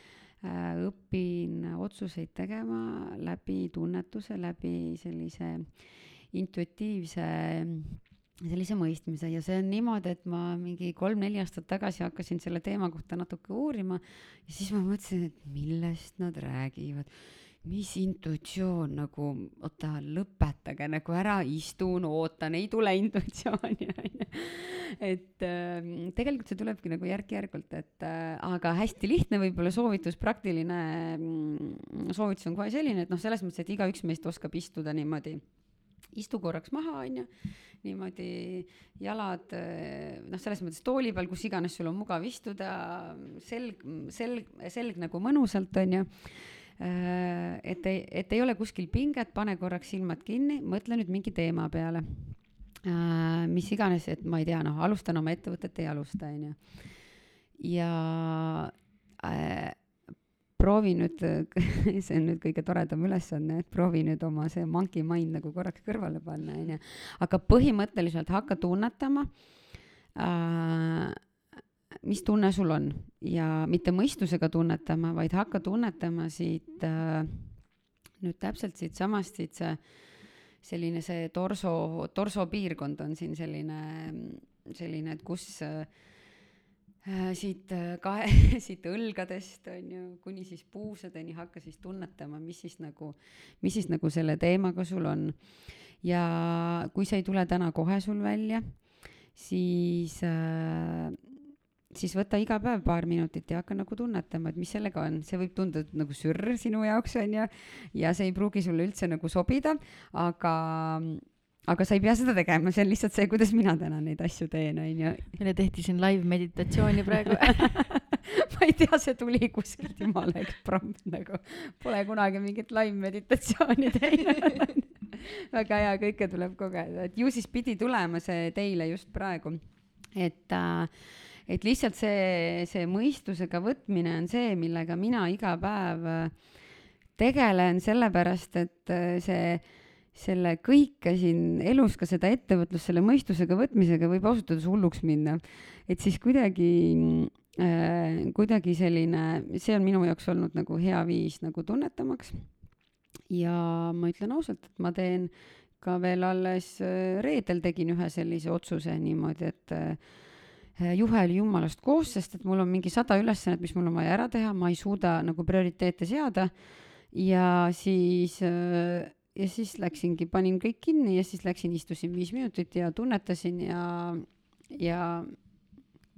õpin otsuseid tegema läbi tunnetuse, läbi sellise intuitiivse sellise mõistmise. Ja see on niimoodi, et ma mingi kolm-neli aastat tagasi hakkasin selle teema kohta natuke uurima ja siis ma mõtlesin, et millest nad räägivad mis intuitsioon nagu, oota, lõpetage nagu ära, istun, ootan, ei tule intuitsiooni, onju. et äh, tegelikult see tulebki nagu järk-järgult, et äh, aga hästi lihtne võib-olla soovitus, praktiline mm, soovitus on kohe selline, et noh, selles mõttes, et igaüks meist oskab istuda niimoodi istu korraks maha, onju, niimoodi jalad noh, selles mõttes tooli peal, kus iganes sul on mugav istuda, selg, selg, selg nagu mõnusalt, onju Äh, et ei, et ei ole kuskil pinget, pane korraks silmad kinni, mõtle nüüd mingi teema peale. Äh, mis iganes, et ma ei tea, noh, alustan oma ettevõtet, ei alusta, onju. ja äh, proovi nüüd see on nüüd kõige toredam ülesanne, et proovi nüüd oma see monkey mind nagu korraks kõrvale panna, onju. aga põhimõtteliselt hakka tunnetama äh, mis tunne sul on ja mitte mõistusega tunnetama, vaid hakka tunnetama siit äh, nüüd täpselt siitsamast, siit see selline see torso, torsopiirkond on siin selline, selline, et kus äh, siit äh, kahe, siit õlgadest on ju, kuni siis puusadeni hakka siis tunnetama, mis siis nagu, mis siis nagu selle teemaga sul on. ja kui see ei tule täna kohe sul välja, siis äh, siis võta iga päev paar minutit ja hakka nagu tunnetama, et mis sellega on, see võib tunduda nagu sürr sinu jaoks onju ja see ei pruugi sulle üldse nagu sobida, aga aga sa ei pea seda tegema, see on lihtsalt see, kuidas mina täna neid asju teen, onju. meile tehti siin live meditatsiooni praegu. Ma ei tea, see tuli kuskilt jumala eksprompt nagu, pole kunagi mingit live meditatsiooni teinud. Väga hea, kõike tuleb kogeda, et ju siis pidi tulema see teile just praegu, et äh, et lihtsalt see, see mõistusega võtmine on see, millega mina iga päev äh, tegelen, sellepärast et äh, see, selle kõike siin elus, ka seda ettevõtlust selle mõistusega võtmisega võib ausalt öeldes hulluks minna. et siis kuidagi äh,, kuidagi selline, see on minu jaoks olnud nagu hea viis nagu tunnetamaks. ja ma ütlen ausalt, et ma teen ka veel alles reedel tegin ühe sellise otsuse niimoodi, et juhe oli jumalast koos, sest et mul on mingi sada ülesannet, mis mul on vaja ära teha, ma ei suuda nagu prioriteete seada ja siis äh, ja siis läksingi, panin kõik kinni ja siis läksin, istusin viis minutit ja tunnetasin ja, ja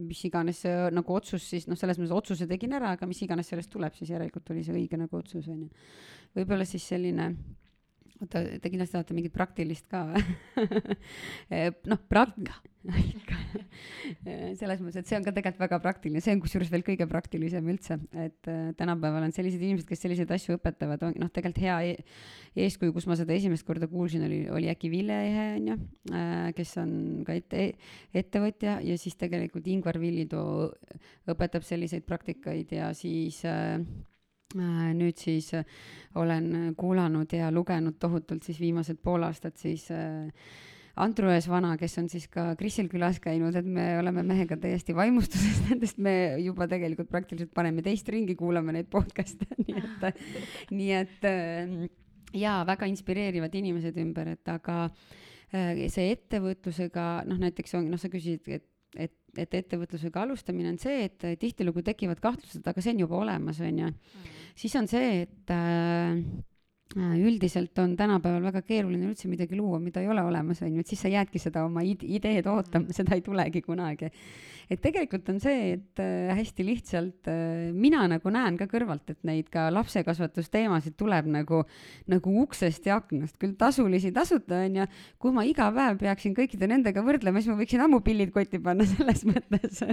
mis iganes see nagu otsus siis, noh, selles mõttes otsuse tegin ära, aga mis iganes sellest tuleb, siis järelikult oli see õige nagu otsus, on ju. võib-olla siis selline oota, te kindlasti tahate mingit praktilist ka või? Noh, prak-, ikka. Selles mõttes, et see on ka tegelikult väga praktiline, see on kusjuures veel kõige praktilisem üldse, et äh, tänapäeval on sellised inimesed, kes selliseid asju õpetavad, on noh, tegelikult hea e eeskuju, kus ma seda esimest korda kuulsin, oli, oli äkki Ville Ehe, on ju äh,, kes on ka ette, ettevõtja ja siis tegelikult Ingvar Villitoo õpetab selliseid praktikaid ja siis Äh, nüüd siis äh, olen kuulanud ja lugenud tohutult siis viimased pool aastat siis äh, Antru Ees vana, kes on siis ka Krisil külas käinud, et me oleme mehega täiesti vaimustuses nendest, me juba tegelikult praktiliselt paneme teist ringi, kuulame neid podcast'e, nii et, nii et jaa, väga inspireerivad inimesed ümber, et aga see ettevõtlusega, noh näiteks on, noh, sa küsisid, et et, et ettevõtlusega alustamine on see, et tihtilugu tekivad kahtlused, aga see on juba olemas, on ju mm siis on see, et äh, äh, üldiselt on tänapäeval väga keeruline üldse midagi luua, mida ei ole olemas, on ju, et siis sa jäädki seda oma ideed ootama, seda ei tulegi kunagi. Et tegelikult on see, et äh, hästi lihtsalt äh, mina nagu näen ka kõrvalt, et neid ka lapsekasvatusteemasid tuleb nagu, nagu uksest ja aknast, küll tasulisi, tasuta on ju. kui ma iga päev peaksin kõikide nendega võrdlema, siis ma võiksin ammu pillid kotti panna selles mõttes.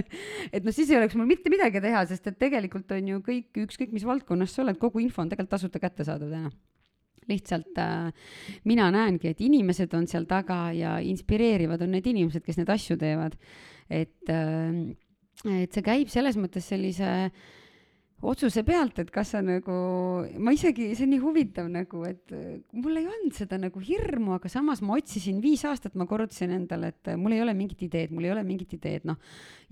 et noh, siis ei oleks mul mitte midagi teha, sest et tegelikult on ju kõik, ükskõik mis valdkonnas sa oled, kogu info on tegelikult tasuta kättesaadav täna lihtsalt äh, mina näengi, et inimesed on seal taga ja inspireerivad on need inimesed, kes neid asju teevad. Et äh,, et see käib selles mõttes sellise otsuse pealt, et kas sa nagu, ma isegi, see on nii huvitav nagu, et äh, mul ei olnud seda nagu hirmu, aga samas ma otsisin viis aastat, ma korrutasin endale, et äh, mul ei ole mingit ideed, mul ei ole mingit ideed, noh.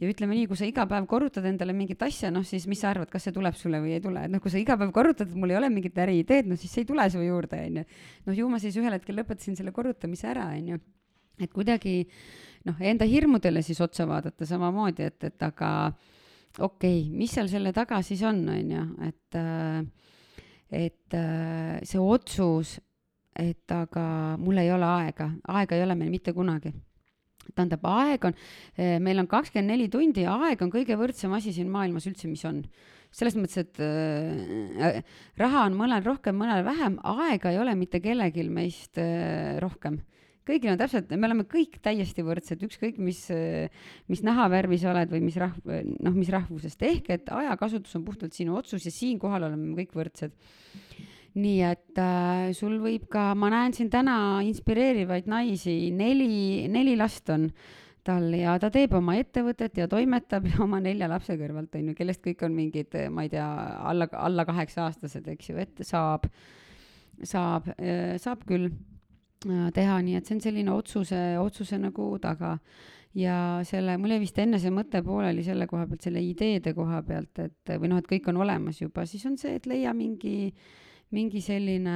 ja ütleme nii, kui sa iga päev korrutad endale mingit asja, noh siis mis sa arvad, kas see tuleb sulle või ei tule, et noh, kui sa iga päev korrutad, et mul ei ole mingit äriideed, noh siis see ei tule su juurde, onju. noh, ju ma siis ühel hetkel lõpetasin selle korrutamise ära, onju. Et kuidagi noh, enda hirmudele siis otsa vaadata samamoodi, et, et aga okei okay,, mis seal selle taga siis on, on ju, et, et see otsus, et aga mul ei ole aega, aega ei ole meil mitte kunagi tähendab, aeg on, meil on kakskümmend neli tundi aeg on kõige võrdsem asi siin maailmas üldse, mis on. selles mõttes, et äh, raha on mõnel rohkem, mõnel vähem, aega ei ole mitte kellelgi meist äh, rohkem kõigil on täpselt, me oleme kõik täiesti võrdsed, ükskõik mis, mis nahavärvi sa oled või mis rahv-, noh, mis rahvusest, ehk et ajakasutus on puhtalt sinu otsus ja siinkohal oleme kõik võrdsed. nii et äh, sul võib ka, ma näen siin täna inspireerivaid naisi, neli, neli last on tal ja ta teeb oma ettevõtet ja toimetab ja oma nelja lapse kõrvalt, on ju, kellest kõik on mingid, ma ei tea, alla, alla kaheksa-aastased, eks ju, et saab, saab, saab küll Äh, teha, nii et see on selline otsuse, otsuse nagu taga. ja selle, mul jäi vist enne see mõte pooleli selle koha pealt, selle ideede koha pealt, et või noh, et kõik on olemas juba, siis on see, et leia mingi, mingi selline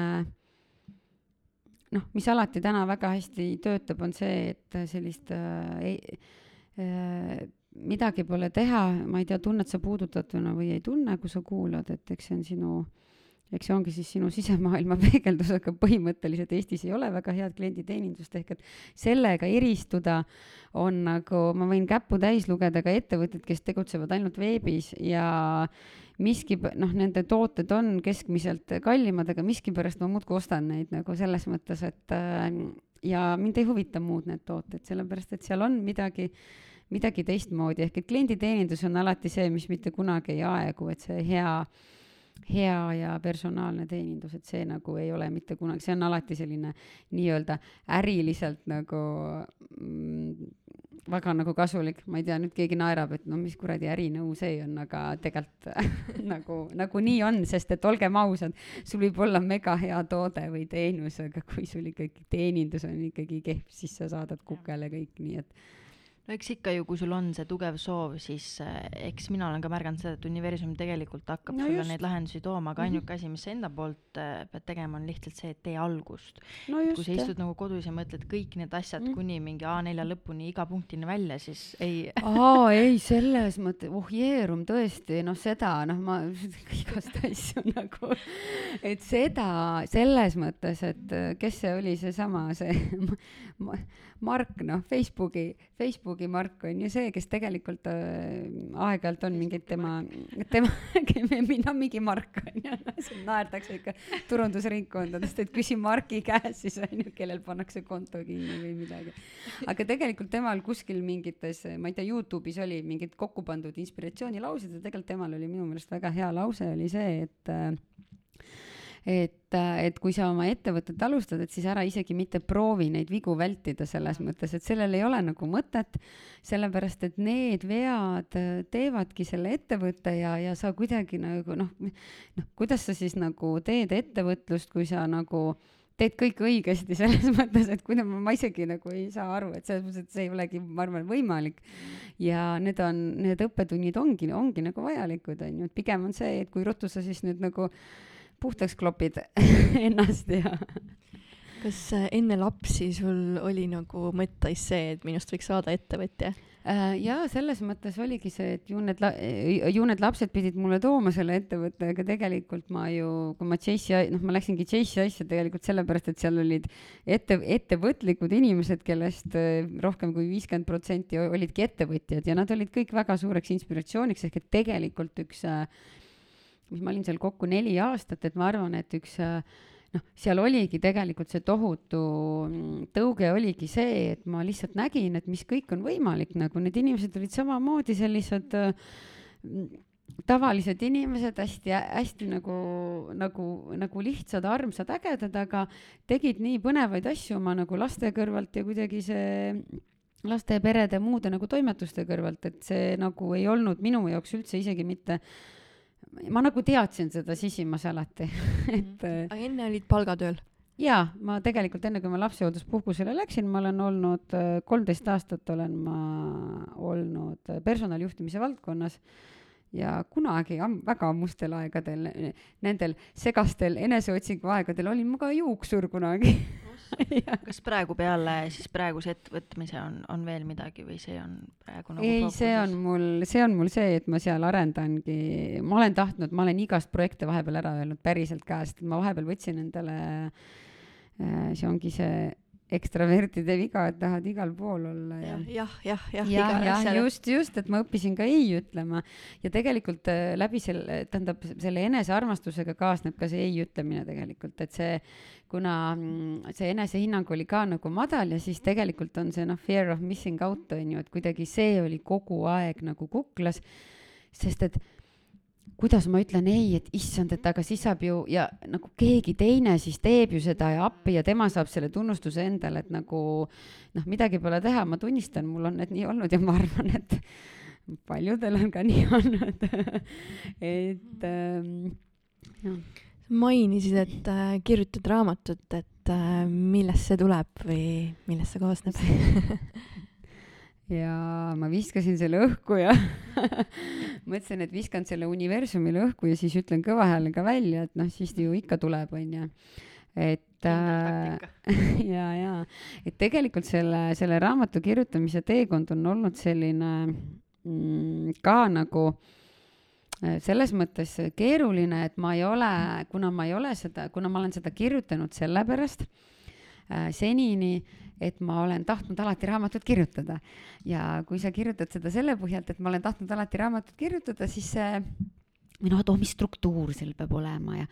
noh, mis alati täna väga hästi töötab, on see, et sellist äh, äh, midagi pole teha, ma ei tea, tunned sa puudutatuna või ei tunne, kui sa kuulad, et eks see on sinu äh, eks see ongi siis sinu sisemaailma peegeldus, aga põhimõtteliselt Eestis ei ole väga head klienditeenindust, ehk et sellega eristuda on nagu, ma võin käppu täis lugeda ka ettevõtted, kes tegutsevad ainult veebis ja miski, noh, nende tooted on keskmiselt kallimad, aga miskipärast ma muudkui ostan neid nagu selles mõttes, et äh, ja mind ei huvita muud need tooted, sellepärast et seal on midagi midagi teistmoodi, ehk et klienditeenindus on alati see, mis mitte kunagi ei aegu, et see hea hea ja personaalne teenindus, et see nagu ei ole mitte kunagi, see on alati selline nii-öelda äriliselt nagu mm, väga nagu kasulik, ma ei tea, nüüd keegi naerab, et no mis kuradi ärinõu see on, aga tegelikult nagu, nagu nii on, sest et olgem ausad, sul võib olla mega hea toode või teenus, aga kui sul ikkagi teenindus on ikkagi kehv, siis sa saadad kukele kõik, nii et no eks ikka ju, kui sul on see tugev soov, siis äh, eks mina olen ka märganud seda, et universum tegelikult hakkab No sulle just. neid lahendusi tooma, aga Mhm. ainuke asi, mis sa enda poolt äh, pead tegema, on lihtsalt see, et tee algust. no kui just sa istud nagu kodus ja mõtled kõik need asjad Mm. kuni mingi A4 lõpuni iga punktini välja, siis ei aa ei selles mõttes oh jeerum tõesti noh seda noh ma igast asju nagu et seda selles mõttes et äh, kes see oli seesama see Ma- Mark noh Facebooki Facebooki Mark on ju see kes tegelikult äh, aeg-ajalt on mingeid tema tema no mingi Mark on ju noh siin naerdakse ikka turundusringkondadest et küsi Marki käest siis on ju kellel pannakse konto kinni või midagi. Aga tegelikult temal kuskil mingites, ma ei tea, Youtube'is oli mingid kokku pandud inspiratsioonilaused ja tegelikult temal oli minu meelest väga hea lause oli see, et äh, et, et kui sa oma ettevõtet alustad, et siis ära isegi mitte proovi neid vigu vältida selles mõttes, et sellel ei ole nagu mõtet, sellepärast et need vead teevadki selle ettevõtte ja, ja sa kuidagi nagu noh, noh, kuidas sa siis nagu teed ettevõtlust, kui sa nagu teed kõik õigesti selles mõttes, et ma, ma isegi nagu ei saa aru, et selles mõttes, et see ei olegi, ma arvan, võimalik. ja need on, need õppetunnid ongi, ongi nagu vajalikud, on ju, et pigem on see, et kui ruttu sa siis nüüd nagu puhtaks klopid ennast ja kas äh, enne lapsi sul oli nagu mõtteis see, et minust võiks saada ettevõtja? Äh, jaa, selles mõttes oligi see, et ju need ju need lapsed pidid mulle tooma selle ettevõtte, aga tegelikult ma ju, kui ma Chase'i, noh, ma läksingi Chase'i asja tegelikult sellepärast, et seal olid ette, ettevõtlikud inimesed, kellest äh, rohkem kui viiskümmend protsenti olidki ettevõtjad ja nad olid kõik väga suureks inspiratsiooniks, ehk et tegelikult üks äh, mis ma olin seal kokku neli aastat, et ma arvan, et üks äh, noh, seal oligi tegelikult see tohutu mm, tõuge oligi see, et ma lihtsalt nägin, et mis kõik on võimalik, nagu need inimesed olid samamoodi sellised äh, tavalised inimesed, hästi, hästi nagu, nagu, nagu lihtsad, armsad, ägedad, aga tegid nii põnevaid asju oma nagu laste kõrvalt ja kuidagi see laste, perede, muude nagu toimetuste kõrvalt, et see nagu ei olnud minu jaoks üldse isegi mitte ma nagu teadsin seda sisimas alati et äh, aga enne olid palgatööl? jaa, ma tegelikult enne, kui ma lapsehoolduspuhkusele läksin, ma olen olnud äh, kolmteist aastat olen ma olnud äh, personalijuhtimise valdkonnas. Ja kunagi am, väga ammustel aegadel, nendel segastel eneseotsingu aegadel olin ma ka juuksur kunagi kas praegu peale siis praeguse ettevõtmise on, on veel midagi või see on praegu nagu ei, see on mul, see on mul see, et ma seal arendangi, ma olen tahtnud, ma olen igast projekte vahepeal ära öelnud päriselt käest, ma vahepeal võtsin endale äh, see ongi see ekstravertide viga, et tahad igal pool olla ja jah, jah, jah, jah, jah, just, just, et ma õppisin ka ei ütlema. Ja tegelikult äh, läbi selle, tähendab selle enesearmastusega kaasneb ka see ei ütlemine tegelikult, et see, kuna mm, see enesehinnang oli ka nagu madal ja siis tegelikult on see noh, fear of missing out on ju, et kuidagi see oli kogu aeg nagu kuklas, sest et kuidas ma ütlen ei, et issand, et aga siis saab ju ja nagu keegi teine siis teeb ju seda ja appi ja tema saab selle tunnustuse endale, et nagu noh, midagi pole teha, ma tunnistan, mul on need nii olnud ja ma arvan, et paljudel on ka nii olnud et ähm, jah. mainisid, et äh, kirjutad raamatut, et äh, millest see tuleb või millest see koosneb ja ma viskasin selle õhku ja mõtlesin, et viskan selle universumile õhku ja siis ütlen kõva häälega välja, et noh, siis ju ikka tuleb, onju. et äh, ja, ja, et tegelikult selle, selle raamatu kirjutamise teekond on olnud selline mm, ka nagu äh, selles mõttes keeruline, et ma ei ole, kuna ma ei ole seda, kuna ma olen seda kirjutanud sellepärast äh, senini, et ma olen tahtnud alati raamatut kirjutada. Ja kui sa kirjutad seda selle põhjalt, et ma olen tahtnud alati raamatut kirjutada, siis see või noh, et oh, mis struktuur seal peab olema ja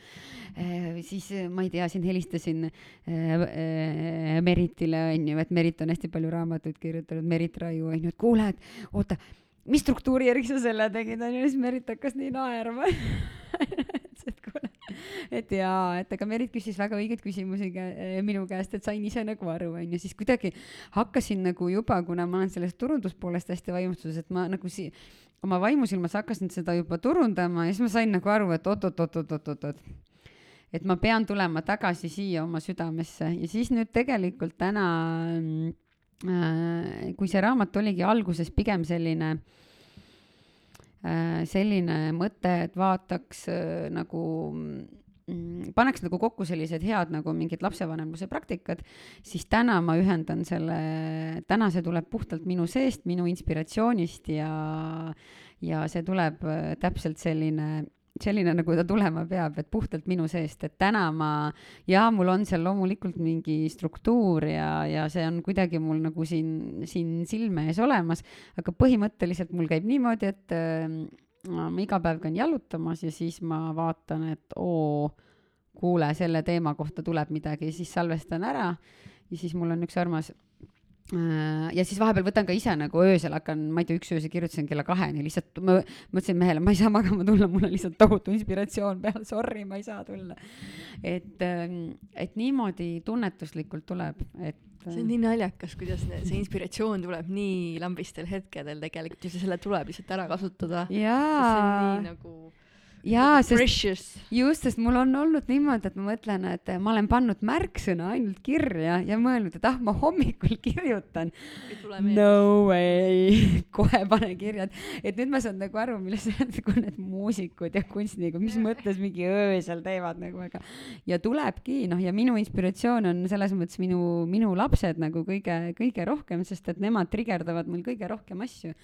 äh, siis äh, ma ei tea, siin helistasin äh, Meritile onju, et Merit on hästi palju raamatuid kirjutanud, Merit Raiu onju, et kuule, et oota, mis struktuuri järgi sa selle tegid onju, siis Merit hakkas nii naerma et kuule, et jaa, et aga Merit küsis väga õigeid küsimusi kä- minu käest, et sain ise nagu aru, onju, siis kuidagi hakkasin nagu juba, kuna ma olen sellest turunduspoolest hästi vaimustuses, et ma nagu si-, oma vaimusilmas hakkasin seda juba turundama ja siis ma sain nagu aru, et oot-oot-oot-oot-oot-oot. et ma pean tulema tagasi siia oma südamesse ja siis nüüd tegelikult täna mm, äh, kui see raamat oligi alguses pigem selline äh, selline mõte, et vaataks äh, nagu mm, paneks nagu kokku sellised head nagu mingid lapsevanemluse praktikad, siis täna ma ühendan selle, täna see tuleb puhtalt minu seest, minu inspiratsioonist ja, ja see tuleb äh, täpselt selline selline, nagu ta tulema peab, et puhtalt minu seest, et täna ma, jaa, mul on seal loomulikult mingi struktuur ja, ja see on kuidagi mul nagu siin, siin silme ees olemas, aga põhimõtteliselt mul käib niimoodi, et äh, ma iga päev käin jalutamas ja siis ma vaatan, et oo, kuule, selle teema kohta tuleb midagi, siis salvestan ära ja siis mul on üks armas ja siis vahepeal võtan ka ise nagu öösel hakkan, ma ei tea, üks öösel kirjutasin kella kaheni, lihtsalt ma mõtlesin mehele, ma ei saa magama tulla, mul on lihtsalt tohutu inspiratsioon peal, sorry, ma ei saa tulla. et, ähm, et niimoodi tunnetuslikult tuleb, et see on nii naljakas, kuidas see inspiratsioon tuleb nii lambistel hetkedel tegelikult ja selle tuleb lihtsalt ära kasutada. jaa. see on nii nagu jaa, sest just, sest mul on olnud niimoodi, et ma mõtlen, et ma olen pannud märksõna ainult kirja ja mõelnud, et ah, ma hommikul kirjutan. no way, kohe pane kirja, et, et nüüd ma saan nagu aru, milles nagu need muusikud ja kunstnikud, mis mõttes mingi öösel teevad nagu, aga ja tulebki, noh, ja minu inspiratsioon on selles mõttes minu, minu lapsed nagu kõige, kõige rohkem, sest et nemad trigerdavad mul kõige rohkem asju.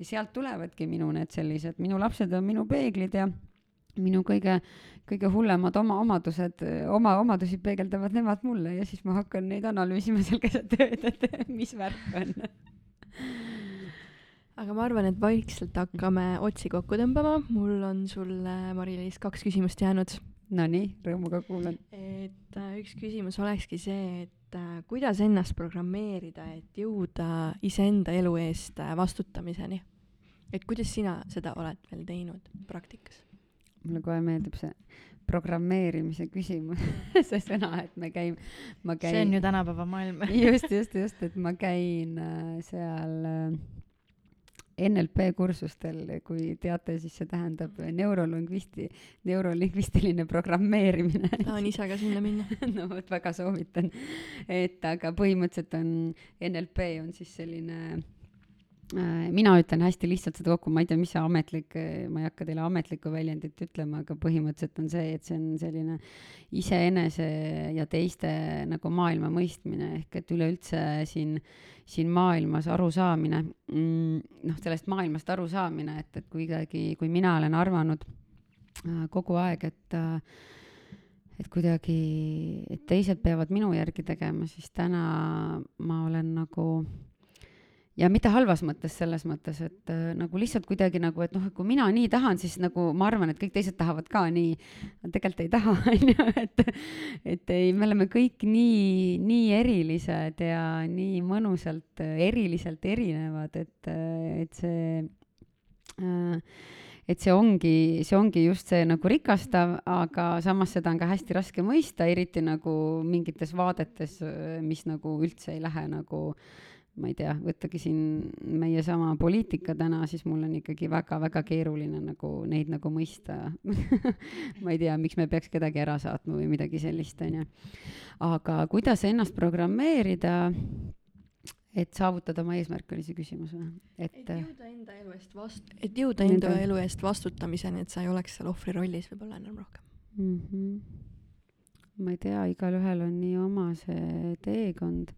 Ja sealt tulevadki minu need sellised, minu lapsed on minu peeglid ja minu kõige, kõige hullemad oma omadused, oma omadusi peegeldavad nemad mulle ja siis ma hakkan neid analüüsima seal keset ööd, et mis värk on. aga ma arvan, et vaikselt hakkame otsi kokku tõmbama, mul on sulle, Mari-Liis, kaks küsimust jäänud. Nonii, rõõmuga kuulan. et äh, üks küsimus olekski see, et äh, kuidas ennast programmeerida, et jõuda iseenda elu eest äh, vastutamiseni? et kuidas sina seda oled veel teinud praktikas? Mulle kohe meeldib see programmeerimise küsimus see sõna, et me käime, ma käin. see on ju tänapäeva maailm just, just, just, et ma käin äh, seal äh, NLP kursustel, kui teate, siis see tähendab neurolingvisti, neurolingvistiline programmeerimine. tahan ise ka sinna minna no vot, väga soovitan. et aga põhimõtteliselt on NLP on siis selline Äh, mina ütlen hästi lihtsalt seda kokku, ma ei tea, mis see ametlik, äh, ma ei hakka teile ametlikku väljendit ütlema, aga põhimõtteliselt on see, et see on selline iseenese ja teiste nagu maailma mõistmine, ehk et üleüldse siin, siin maailmas arusaamine mm,, noh, sellest maailmast arusaamine, et, et kuidagi, kui mina olen arvanud äh, kogu aeg, et äh, et kuidagi, et teised peavad minu järgi tegema, siis täna ma olen nagu ja mitte halvas mõttes, selles mõttes, et äh, nagu lihtsalt kuidagi nagu, et noh, et kui mina nii tahan, siis nagu ma arvan, et kõik teised tahavad ka nii. tegelikult ei taha, on ju, et, et ei, me oleme kõik nii, nii erilised ja nii mõnusalt äh, eriliselt erinevad, et, äh, et see äh, et see ongi, see ongi just see nagu rikastav, aga samas seda on ka hästi raske mõista, eriti nagu mingites vaadetes, mis nagu üldse ei lähe nagu äh, ma ei tea, võttagi siin meie sama poliitika täna, siis mul on ikkagi väga-väga keeruline nagu neid nagu mõista ma ei tea, miks me peaks kedagi ära saatma või midagi sellist, onju. aga kuidas ennast programmeerida, et saavutada oma eesmärk, oli see küsimus või? et jõuda enda elu eest vast-, et jõuda enda elu eest vastutamiseni, et sa ei oleks seal ohvri rollis võib-olla enam rohkem mm. -hmm. ma ei tea, igalühel on nii oma see teekond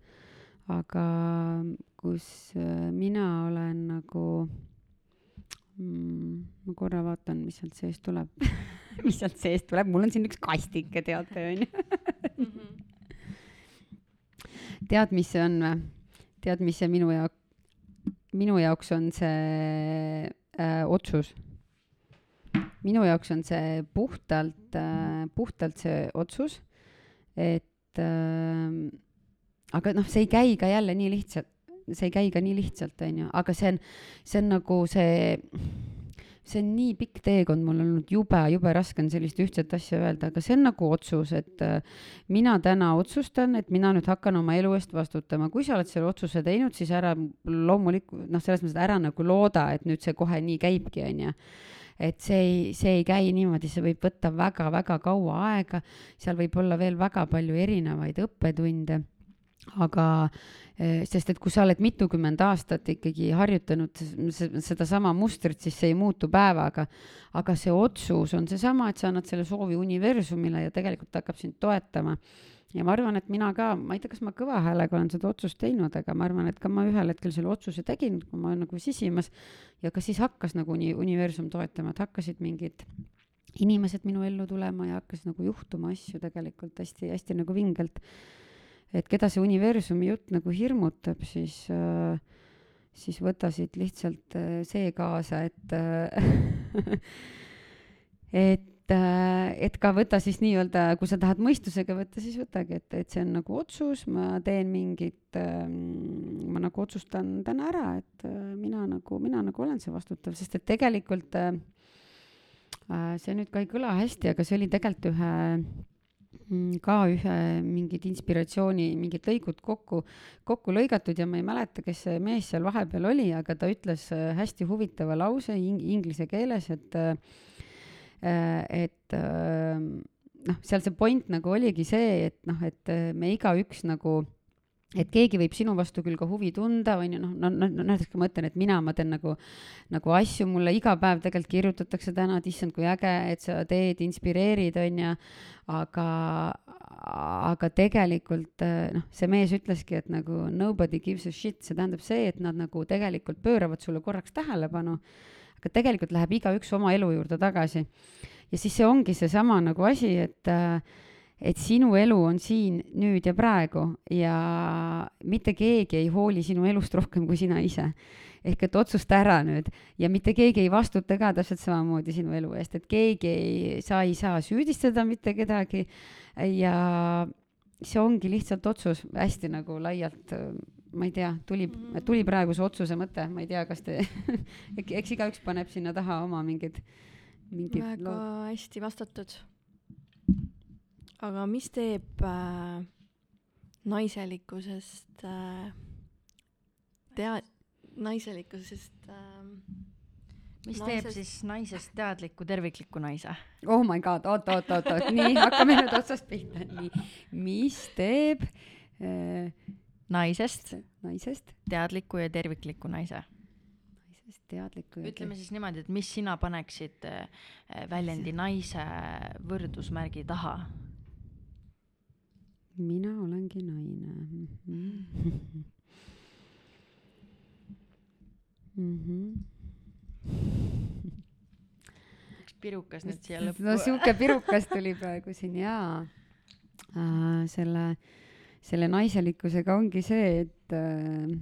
aga kus äh, mina olen nagu mm, ma korra vaatan, mis sealt seest tuleb mis sealt seest tuleb, mul on siin üks kastike, teate onju tead, mis see on või? tead, mis see minu jaoks, minu jaoks on see äh, otsus. minu jaoks on see puhtalt äh,, puhtalt see otsus, et äh, aga noh, see ei käi ka jälle nii lihtsalt, see ei käi ka nii lihtsalt, onju, aga see on, see on nagu see, see on nii pikk teekond, mul on olnud. Jube, jube raske on sellist ühtset asja öelda, aga see on nagu otsus, et äh, mina täna otsustan, et mina nüüd hakkan oma elu eest vastutama. kui sa oled selle otsuse teinud, siis ära loomulikult, noh, selles mõttes ära nagu looda, et nüüd see kohe nii käibki, onju. Et see ei, see ei käi niimoodi, see võib võtta väga-väga kaua aega, seal võib olla veel väga palju erinevaid õppetunde aga eh, sest et kui sa oled mitukümmend aastat ikkagi harjutanud sedasama mustrit, siis see ei muutu päevaga. aga see otsus on seesama, et sa annad selle soovi universumile ja tegelikult hakkab sind toetama. ja ma arvan, et mina ka, ma ei tea, kas ma kõva häälega olen seda otsust teinud, aga ma arvan, et ka ma ühel hetkel selle otsuse tegin, kui ma nagu sisimas ja ka siis hakkas nagu uni-, universum toetama, et hakkasid mingid inimesed minu ellu tulema ja hakkas nagu juhtuma asju tegelikult hästi-hästi nagu vingelt et keda see universumi jutt nagu hirmutab, siis äh, siis võta siit lihtsalt äh, see kaasa, et äh, et äh, et ka võta siis nii-öelda, kui sa tahad mõistusega võtta, siis võtagi, et, et see on nagu otsus, ma teen mingit äh,, ma nagu otsustan täna ära, et mina nagu, mina nagu olen see vastutav, sest et tegelikult see nüüd ka ei kõla hästi, aga see oli tegelikult ühe ka ühe mingid inspiratsiooni, mingid lõigud kokku, kokku lõigatud ja ma ei mäleta, kes see mees seal vahepeal oli, aga ta ütles äh, hästi huvitava lause ing-, inglise keeles, et äh, et äh, noh, seal see point nagu oligi see, et noh, et me igaüks nagu et keegi võib sinu vastu küll ka huvi tunda, on ju, noh, no, no, no näiteks ma mõtlen, et mina, ma teen nagu, nagu asju, mulle iga päev tegelikult kirjutatakse täna, et issand, kui äge, et sa teed, inspireerid, on ju, aga, aga tegelikult noh, see mees ütleski, et nagu nobody gives a shit, see tähendab see, et nad nagu tegelikult pööravad sulle korraks tähelepanu, aga tegelikult läheb igaüks oma elu juurde tagasi. ja siis see ongi seesama nagu asi, et äh, et sinu elu on siin nüüd ja praegu ja mitte keegi ei hooli sinu elust rohkem kui sina ise. ehk et otsusta ära nüüd ja mitte keegi ei vastuta ka täpselt samamoodi sinu elu eest, et keegi ei, sa ei saa süüdistada mitte kedagi ja see ongi lihtsalt otsus hästi nagu laialt ma ei tea, tuli, mhm. tuli praegu see otsuse mõte, ma ei tea, kas te eks igaüks paneb sinna taha oma mingid, mingid väga lood. hästi vastatud aga mis teeb äh, naiselikkusest äh, tea-, naiselikkusest äh, mis naisest... teeb siis naisest teadliku tervikliku naise? oh my god, oot, oot, oot, oot, nii, hakkame nüüd otsast pihta, nii. mis teeb äh, naisest, naisest teadliku ja tervikliku naise? naisest teadliku ja ütleme siis niimoodi, et mis sina paneksid äh, väljendi naise võrdusmärgi taha mina olengi naine mm. -hmm. Mm -hmm. üks pirukas nüüd siia lõppu. no sihuke pirukas tuli praegu siin jaa äh,. selle, selle naiselikkusega ongi see, et äh,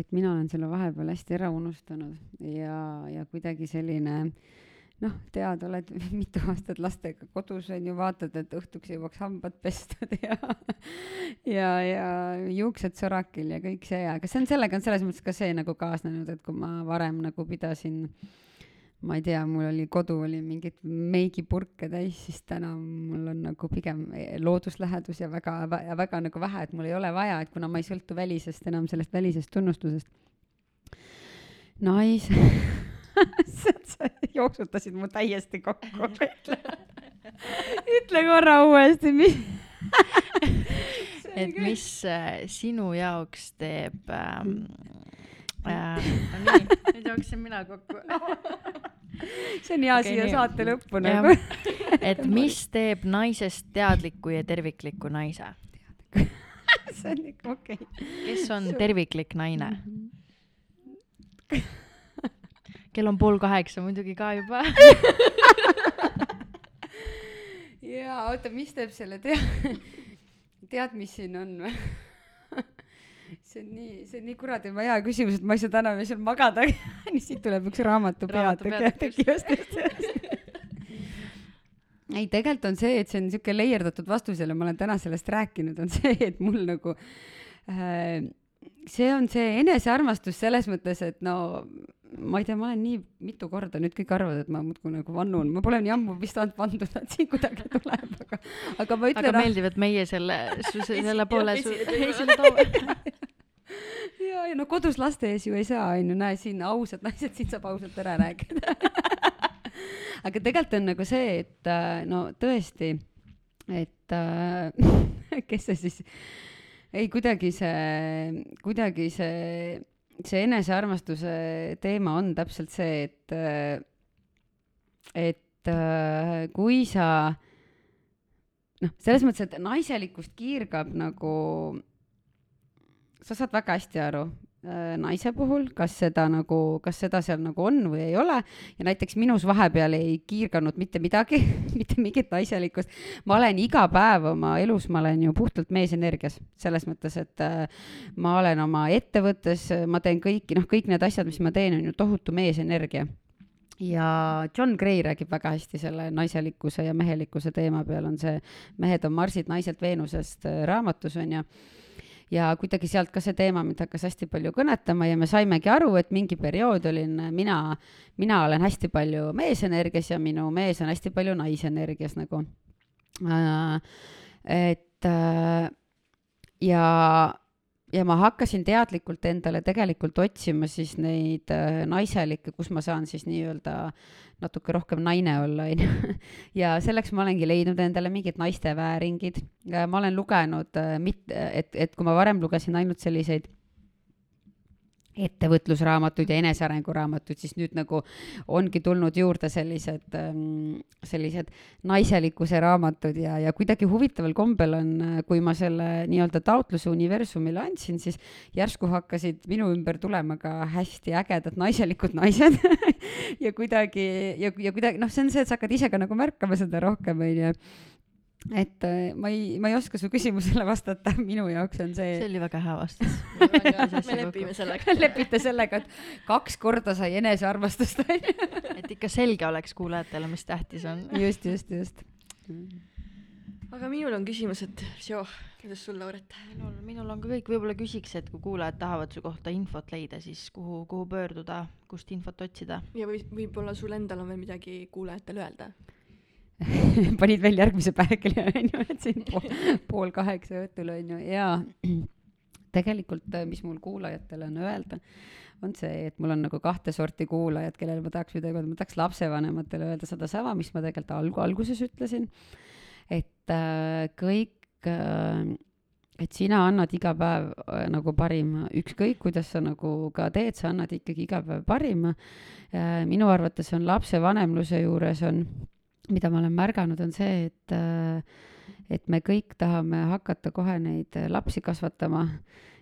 et mina olen selle vahepeal hästi ära unustanud ja, ja kuidagi selline äh, noh, tead, oled mitu aastat lastega kodus on ju, vaatad, et õhtuks jõuaks hambad pestud ja ja, ja juuksed sorakil ja kõik see, aga see on sellega on selles mõttes ka see nagu kaasnenud, et kui ma varem nagu pidasin ma ei tea, mul oli kodu oli mingeid meigipurke täis, siis täna mul on nagu pigem looduslähedus ja väga, väga nagu vähe, et mul ei ole vaja, et kuna ma ei sõltu välisest enam sellest välisest tunnustusest. naise sa jooksutasid mu täiesti kokku. Ütle korra uuesti, mis et mis äh, sinu jaoks teeb ähm, äh, no nii, nüüd jooksin mina kokku. See on hea okay, siia nii. saate lõppu nagu. Et mis teeb naisest teadliku ja tervikliku naise? See on ikka okei. Okay.. kes on terviklik naine? Mm? -hmm kell on pool kaheksa muidugi ka juba. Jaa, oota, mis teeb selle tea-, tead, mis siin on või? see on nii, see on nii kuradi hea küsimus, et ma ei saa täna seal magada. Nii siit tuleb üks raamatu peatükk, just, just, just ei, tegelikult on see, et see on niisugune leierdatud vastus jälle, ma olen täna sellest rääkinud, on see, et mul nagu äh, see on see enesearmastus selles mõttes, et no ma ei tea, ma olen nii mitu korda, nüüd kõik arvavad, et ma muudkui nagu vannun, ma pole nii ammu vist saanud vanduda, et siin kuidagi tuleb, aga, aga ma ütlen. aga meeldib, et meie selle, selle poole su esile toome. ja, ja no kodus laste ees ju ei saa, onju, näe siin ausad naised, siin saab ausalt ära rääkida aga tegelikult on nagu see, et äh, no tõesti, et äh, kes see siis ei kuidagi see, kuidagi see, see enesearmastuse teema on täpselt see, et, et kui sa noh, selles mõttes, et naiselikkust kiirgab nagu, sa saad väga hästi aru, Äh, naise puhul, kas seda nagu, kas seda seal nagu on või ei ole. Ja näiteks minus vahepeal ei kiirganud mitte midagi mitte mingit naiselikkust. ma olen iga päev oma elus, ma olen ju puhtalt meesenergias, selles mõttes, et äh, ma olen oma ettevõttes, ma teen kõiki, noh, kõik need asjad, mis ma teen, on ju tohutu meesenergia. Ja John Gray räägib väga hästi selle naiselikkuse ja mehelikkuse teema peal, on see Mehed on Marsid naiselt Veenusest äh, raamatus, on ju ja kuidagi sealt ka see teema mind hakkas hästi palju kõnetama ja me saimegi aru, et mingi periood olin mina, mina olen hästi palju meesenergias ja minu mees on hästi palju naisenergias nagu äh,. et äh, ja ja ma hakkasin teadlikult endale tegelikult otsima siis neid äh, naiselikke, kus ma saan siis nii-öelda natuke rohkem naine olla, onju. ja selleks ma olengi leidnud endale mingid naiste vääringid. ma olen lugenud, äh, mit-, et, et kui ma varem lugesin ainult selliseid ettevõtlusraamatuid ja enesearenguraamatuid, siis nüüd nagu ongi tulnud juurde sellised, ähm, sellised naiselikkuse raamatud ja, ja kuidagi huvitaval kombel on, kui ma selle nii-öelda taotluse universumile andsin, siis järsku hakkasid minu ümber tulema ka hästi ägedad naiselikud naised ja kuidagi ja, ja kuidagi noh, see on see, et sa hakkad ise ka nagu märkama seda rohkem, onju et äh, ma ei, ma ei oska su küsimusele vastata, minu jaoks on see. see oli väga hea vastus me lepime sellega lepite sellega, et kaks korda sai enesearmastust et ikka selge oleks kuulajatele, mis tähtis on. just, just, just. aga minul on küsimus, et Sjo, kuidas sul, Lauret? minul, minul on ka kõik, võib-olla küsiks, et kui kuulajad tahavad su kohta infot leida, siis kuhu, kuhu pöörduda, kust infot otsida? ja või võib-olla sul endal on veel midagi kuulajatele öelda panid veel järgmise päevakella, onju, et siin pool, pool kaheksa õhtul, onju, ja tegelikult, äh, mis mul kuulajatele on öelda, on see, et mul on nagu kahte sorti kuulajad, kellele ma tahaks midagi öelda, ma tahaks lapsevanematele öelda sedasama, mis ma tegelikult alg-, alguses ütlesin, et äh, kõik äh, et sina annad iga päev äh, nagu parima, ükskõik kuidas sa nagu ka teed, sa annad ikkagi iga päev parima. Äh,. minu arvates on lapsevanemluse juures on mida ma olen märganud, on see, et, äh, et me kõik tahame hakata kohe neid lapsi kasvatama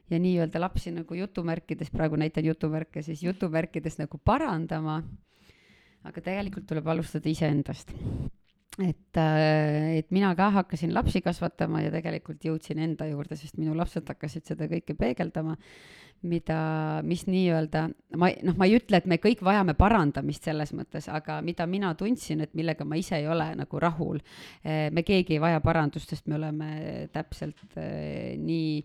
ja nii-öelda lapsi nagu jutumärkides, praegu näitan jutumärke, siis jutumärkides nagu parandama. aga tegelikult tuleb alustada iseendast et, äh, et mina ka hakkasin lapsi kasvatama ja tegelikult jõudsin enda juurde, sest minu lapsed hakkasid seda kõike peegeldama, mida, mis nii-öelda, ma noh, ma ei ütle, et me kõik vajame parandamist selles mõttes, aga mida mina tundsin, et millega ma ise ei ole nagu rahul. Eh, me keegi ei vaja parandust, sest me oleme täpselt eh, nii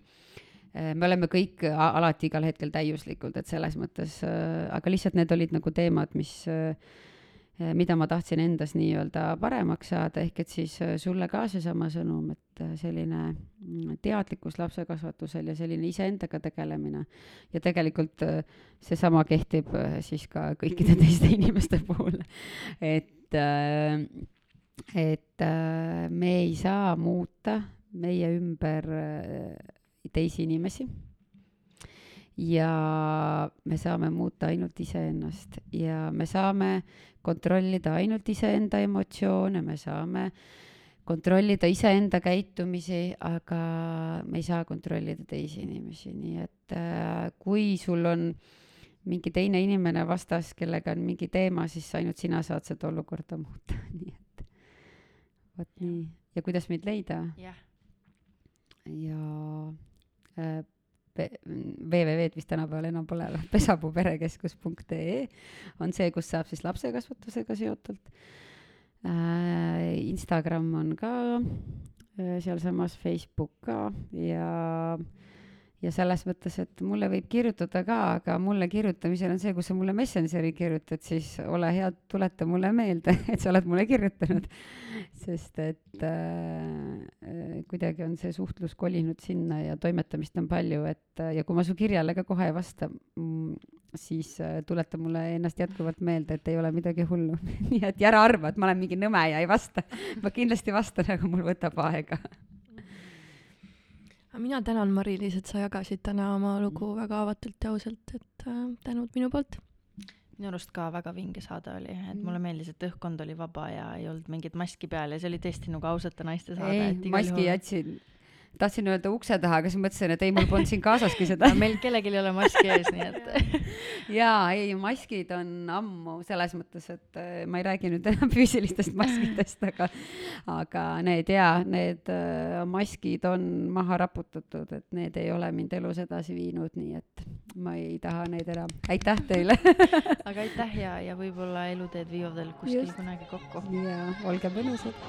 me oleme kõik alati igal hetkel täiuslikud, et selles mõttes, aga lihtsalt need olid nagu teemad, mis Eh, mida ma tahtsin endas nii-öelda paremaks saada, ehk et siis eh, sulle ka seesama sõnum, et eh, selline mm, teadlikkus lapsekasvatusel ja selline iseendaga tegelemine. ja tegelikult seesama kehtib siis ka kõikide teiste inimeste puhul. et, et me ei saa muuta meie ümber teisi inimesi ja me saame muuta ainult iseennast ja me saame kontrollida ainult iseenda emotsioone, me saame kontrollida iseenda käitumisi, aga me ei saa kontrollida teisi inimesi, nii et äh, kui sul on mingi teine inimene vastas, kellega on mingi teema, siis ainult sina saad seda olukorda muuta, nii et vot nii. ja kuidas meid leida? jah. ja äh, www-d vist tänapäeval enam pole, pesapuuperekeskus.ee on see, kus saab siis lapsekasvatusega seotult äh,. Instagram on ka äh, sealsamas, Facebook ka ja äh, ja selles mõttes, et mulle võib kirjutada ka, aga mulle kirjutamisel on see, kui sa mulle Messengeri kirjutad, siis ole hea, tuleta mulle meelde, et sa oled mulle kirjutanud. sest et äh, kuidagi on see suhtlus kolinud sinna ja toimetamist on palju, et ja kui ma su kirjale ka kohe ei vasta, mm, siis äh, tuleta mulle ennast jätkuvalt meelde, et ei ole midagi hullu nii et ära arva, et ma olen mingi nõme ja ei vasta. ma kindlasti vastan, aga mul võtab aega mina tänan Mari-Liis, et sa jagasid täna oma lugu väga avatult ja ausalt, et äh, tänud minu poolt. minu arust ka väga vinge saade oli, et Mm. mulle meeldis, et õhkkond oli vaba ja ei olnud mingit maski peal ja see oli tõesti nagu ausate naiste saade. ei, maski jätsin, tahtsin öelda ukse taha, aga siis mõtlesin, et ei, mul polnud siin kaasaski seda. meil kellelgi ei ole maski ees, nii et jaa, ei, maskid on ammu selles mõttes, et äh, ma ei räägi nüüd enam füüsilistest maskidest, aga aga need jaa, need äh, maskid on maha raputatud, et need ei ole mind elus edasi viinud, nii et ma ei taha neid enam. aitäh teile aga aitäh ja, ja võib-olla eluteed viivad veel kuskil Just. kunagi kokku. ja olge mõnusad.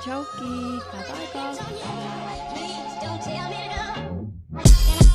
tšauki, head aega! Please don't tell me no.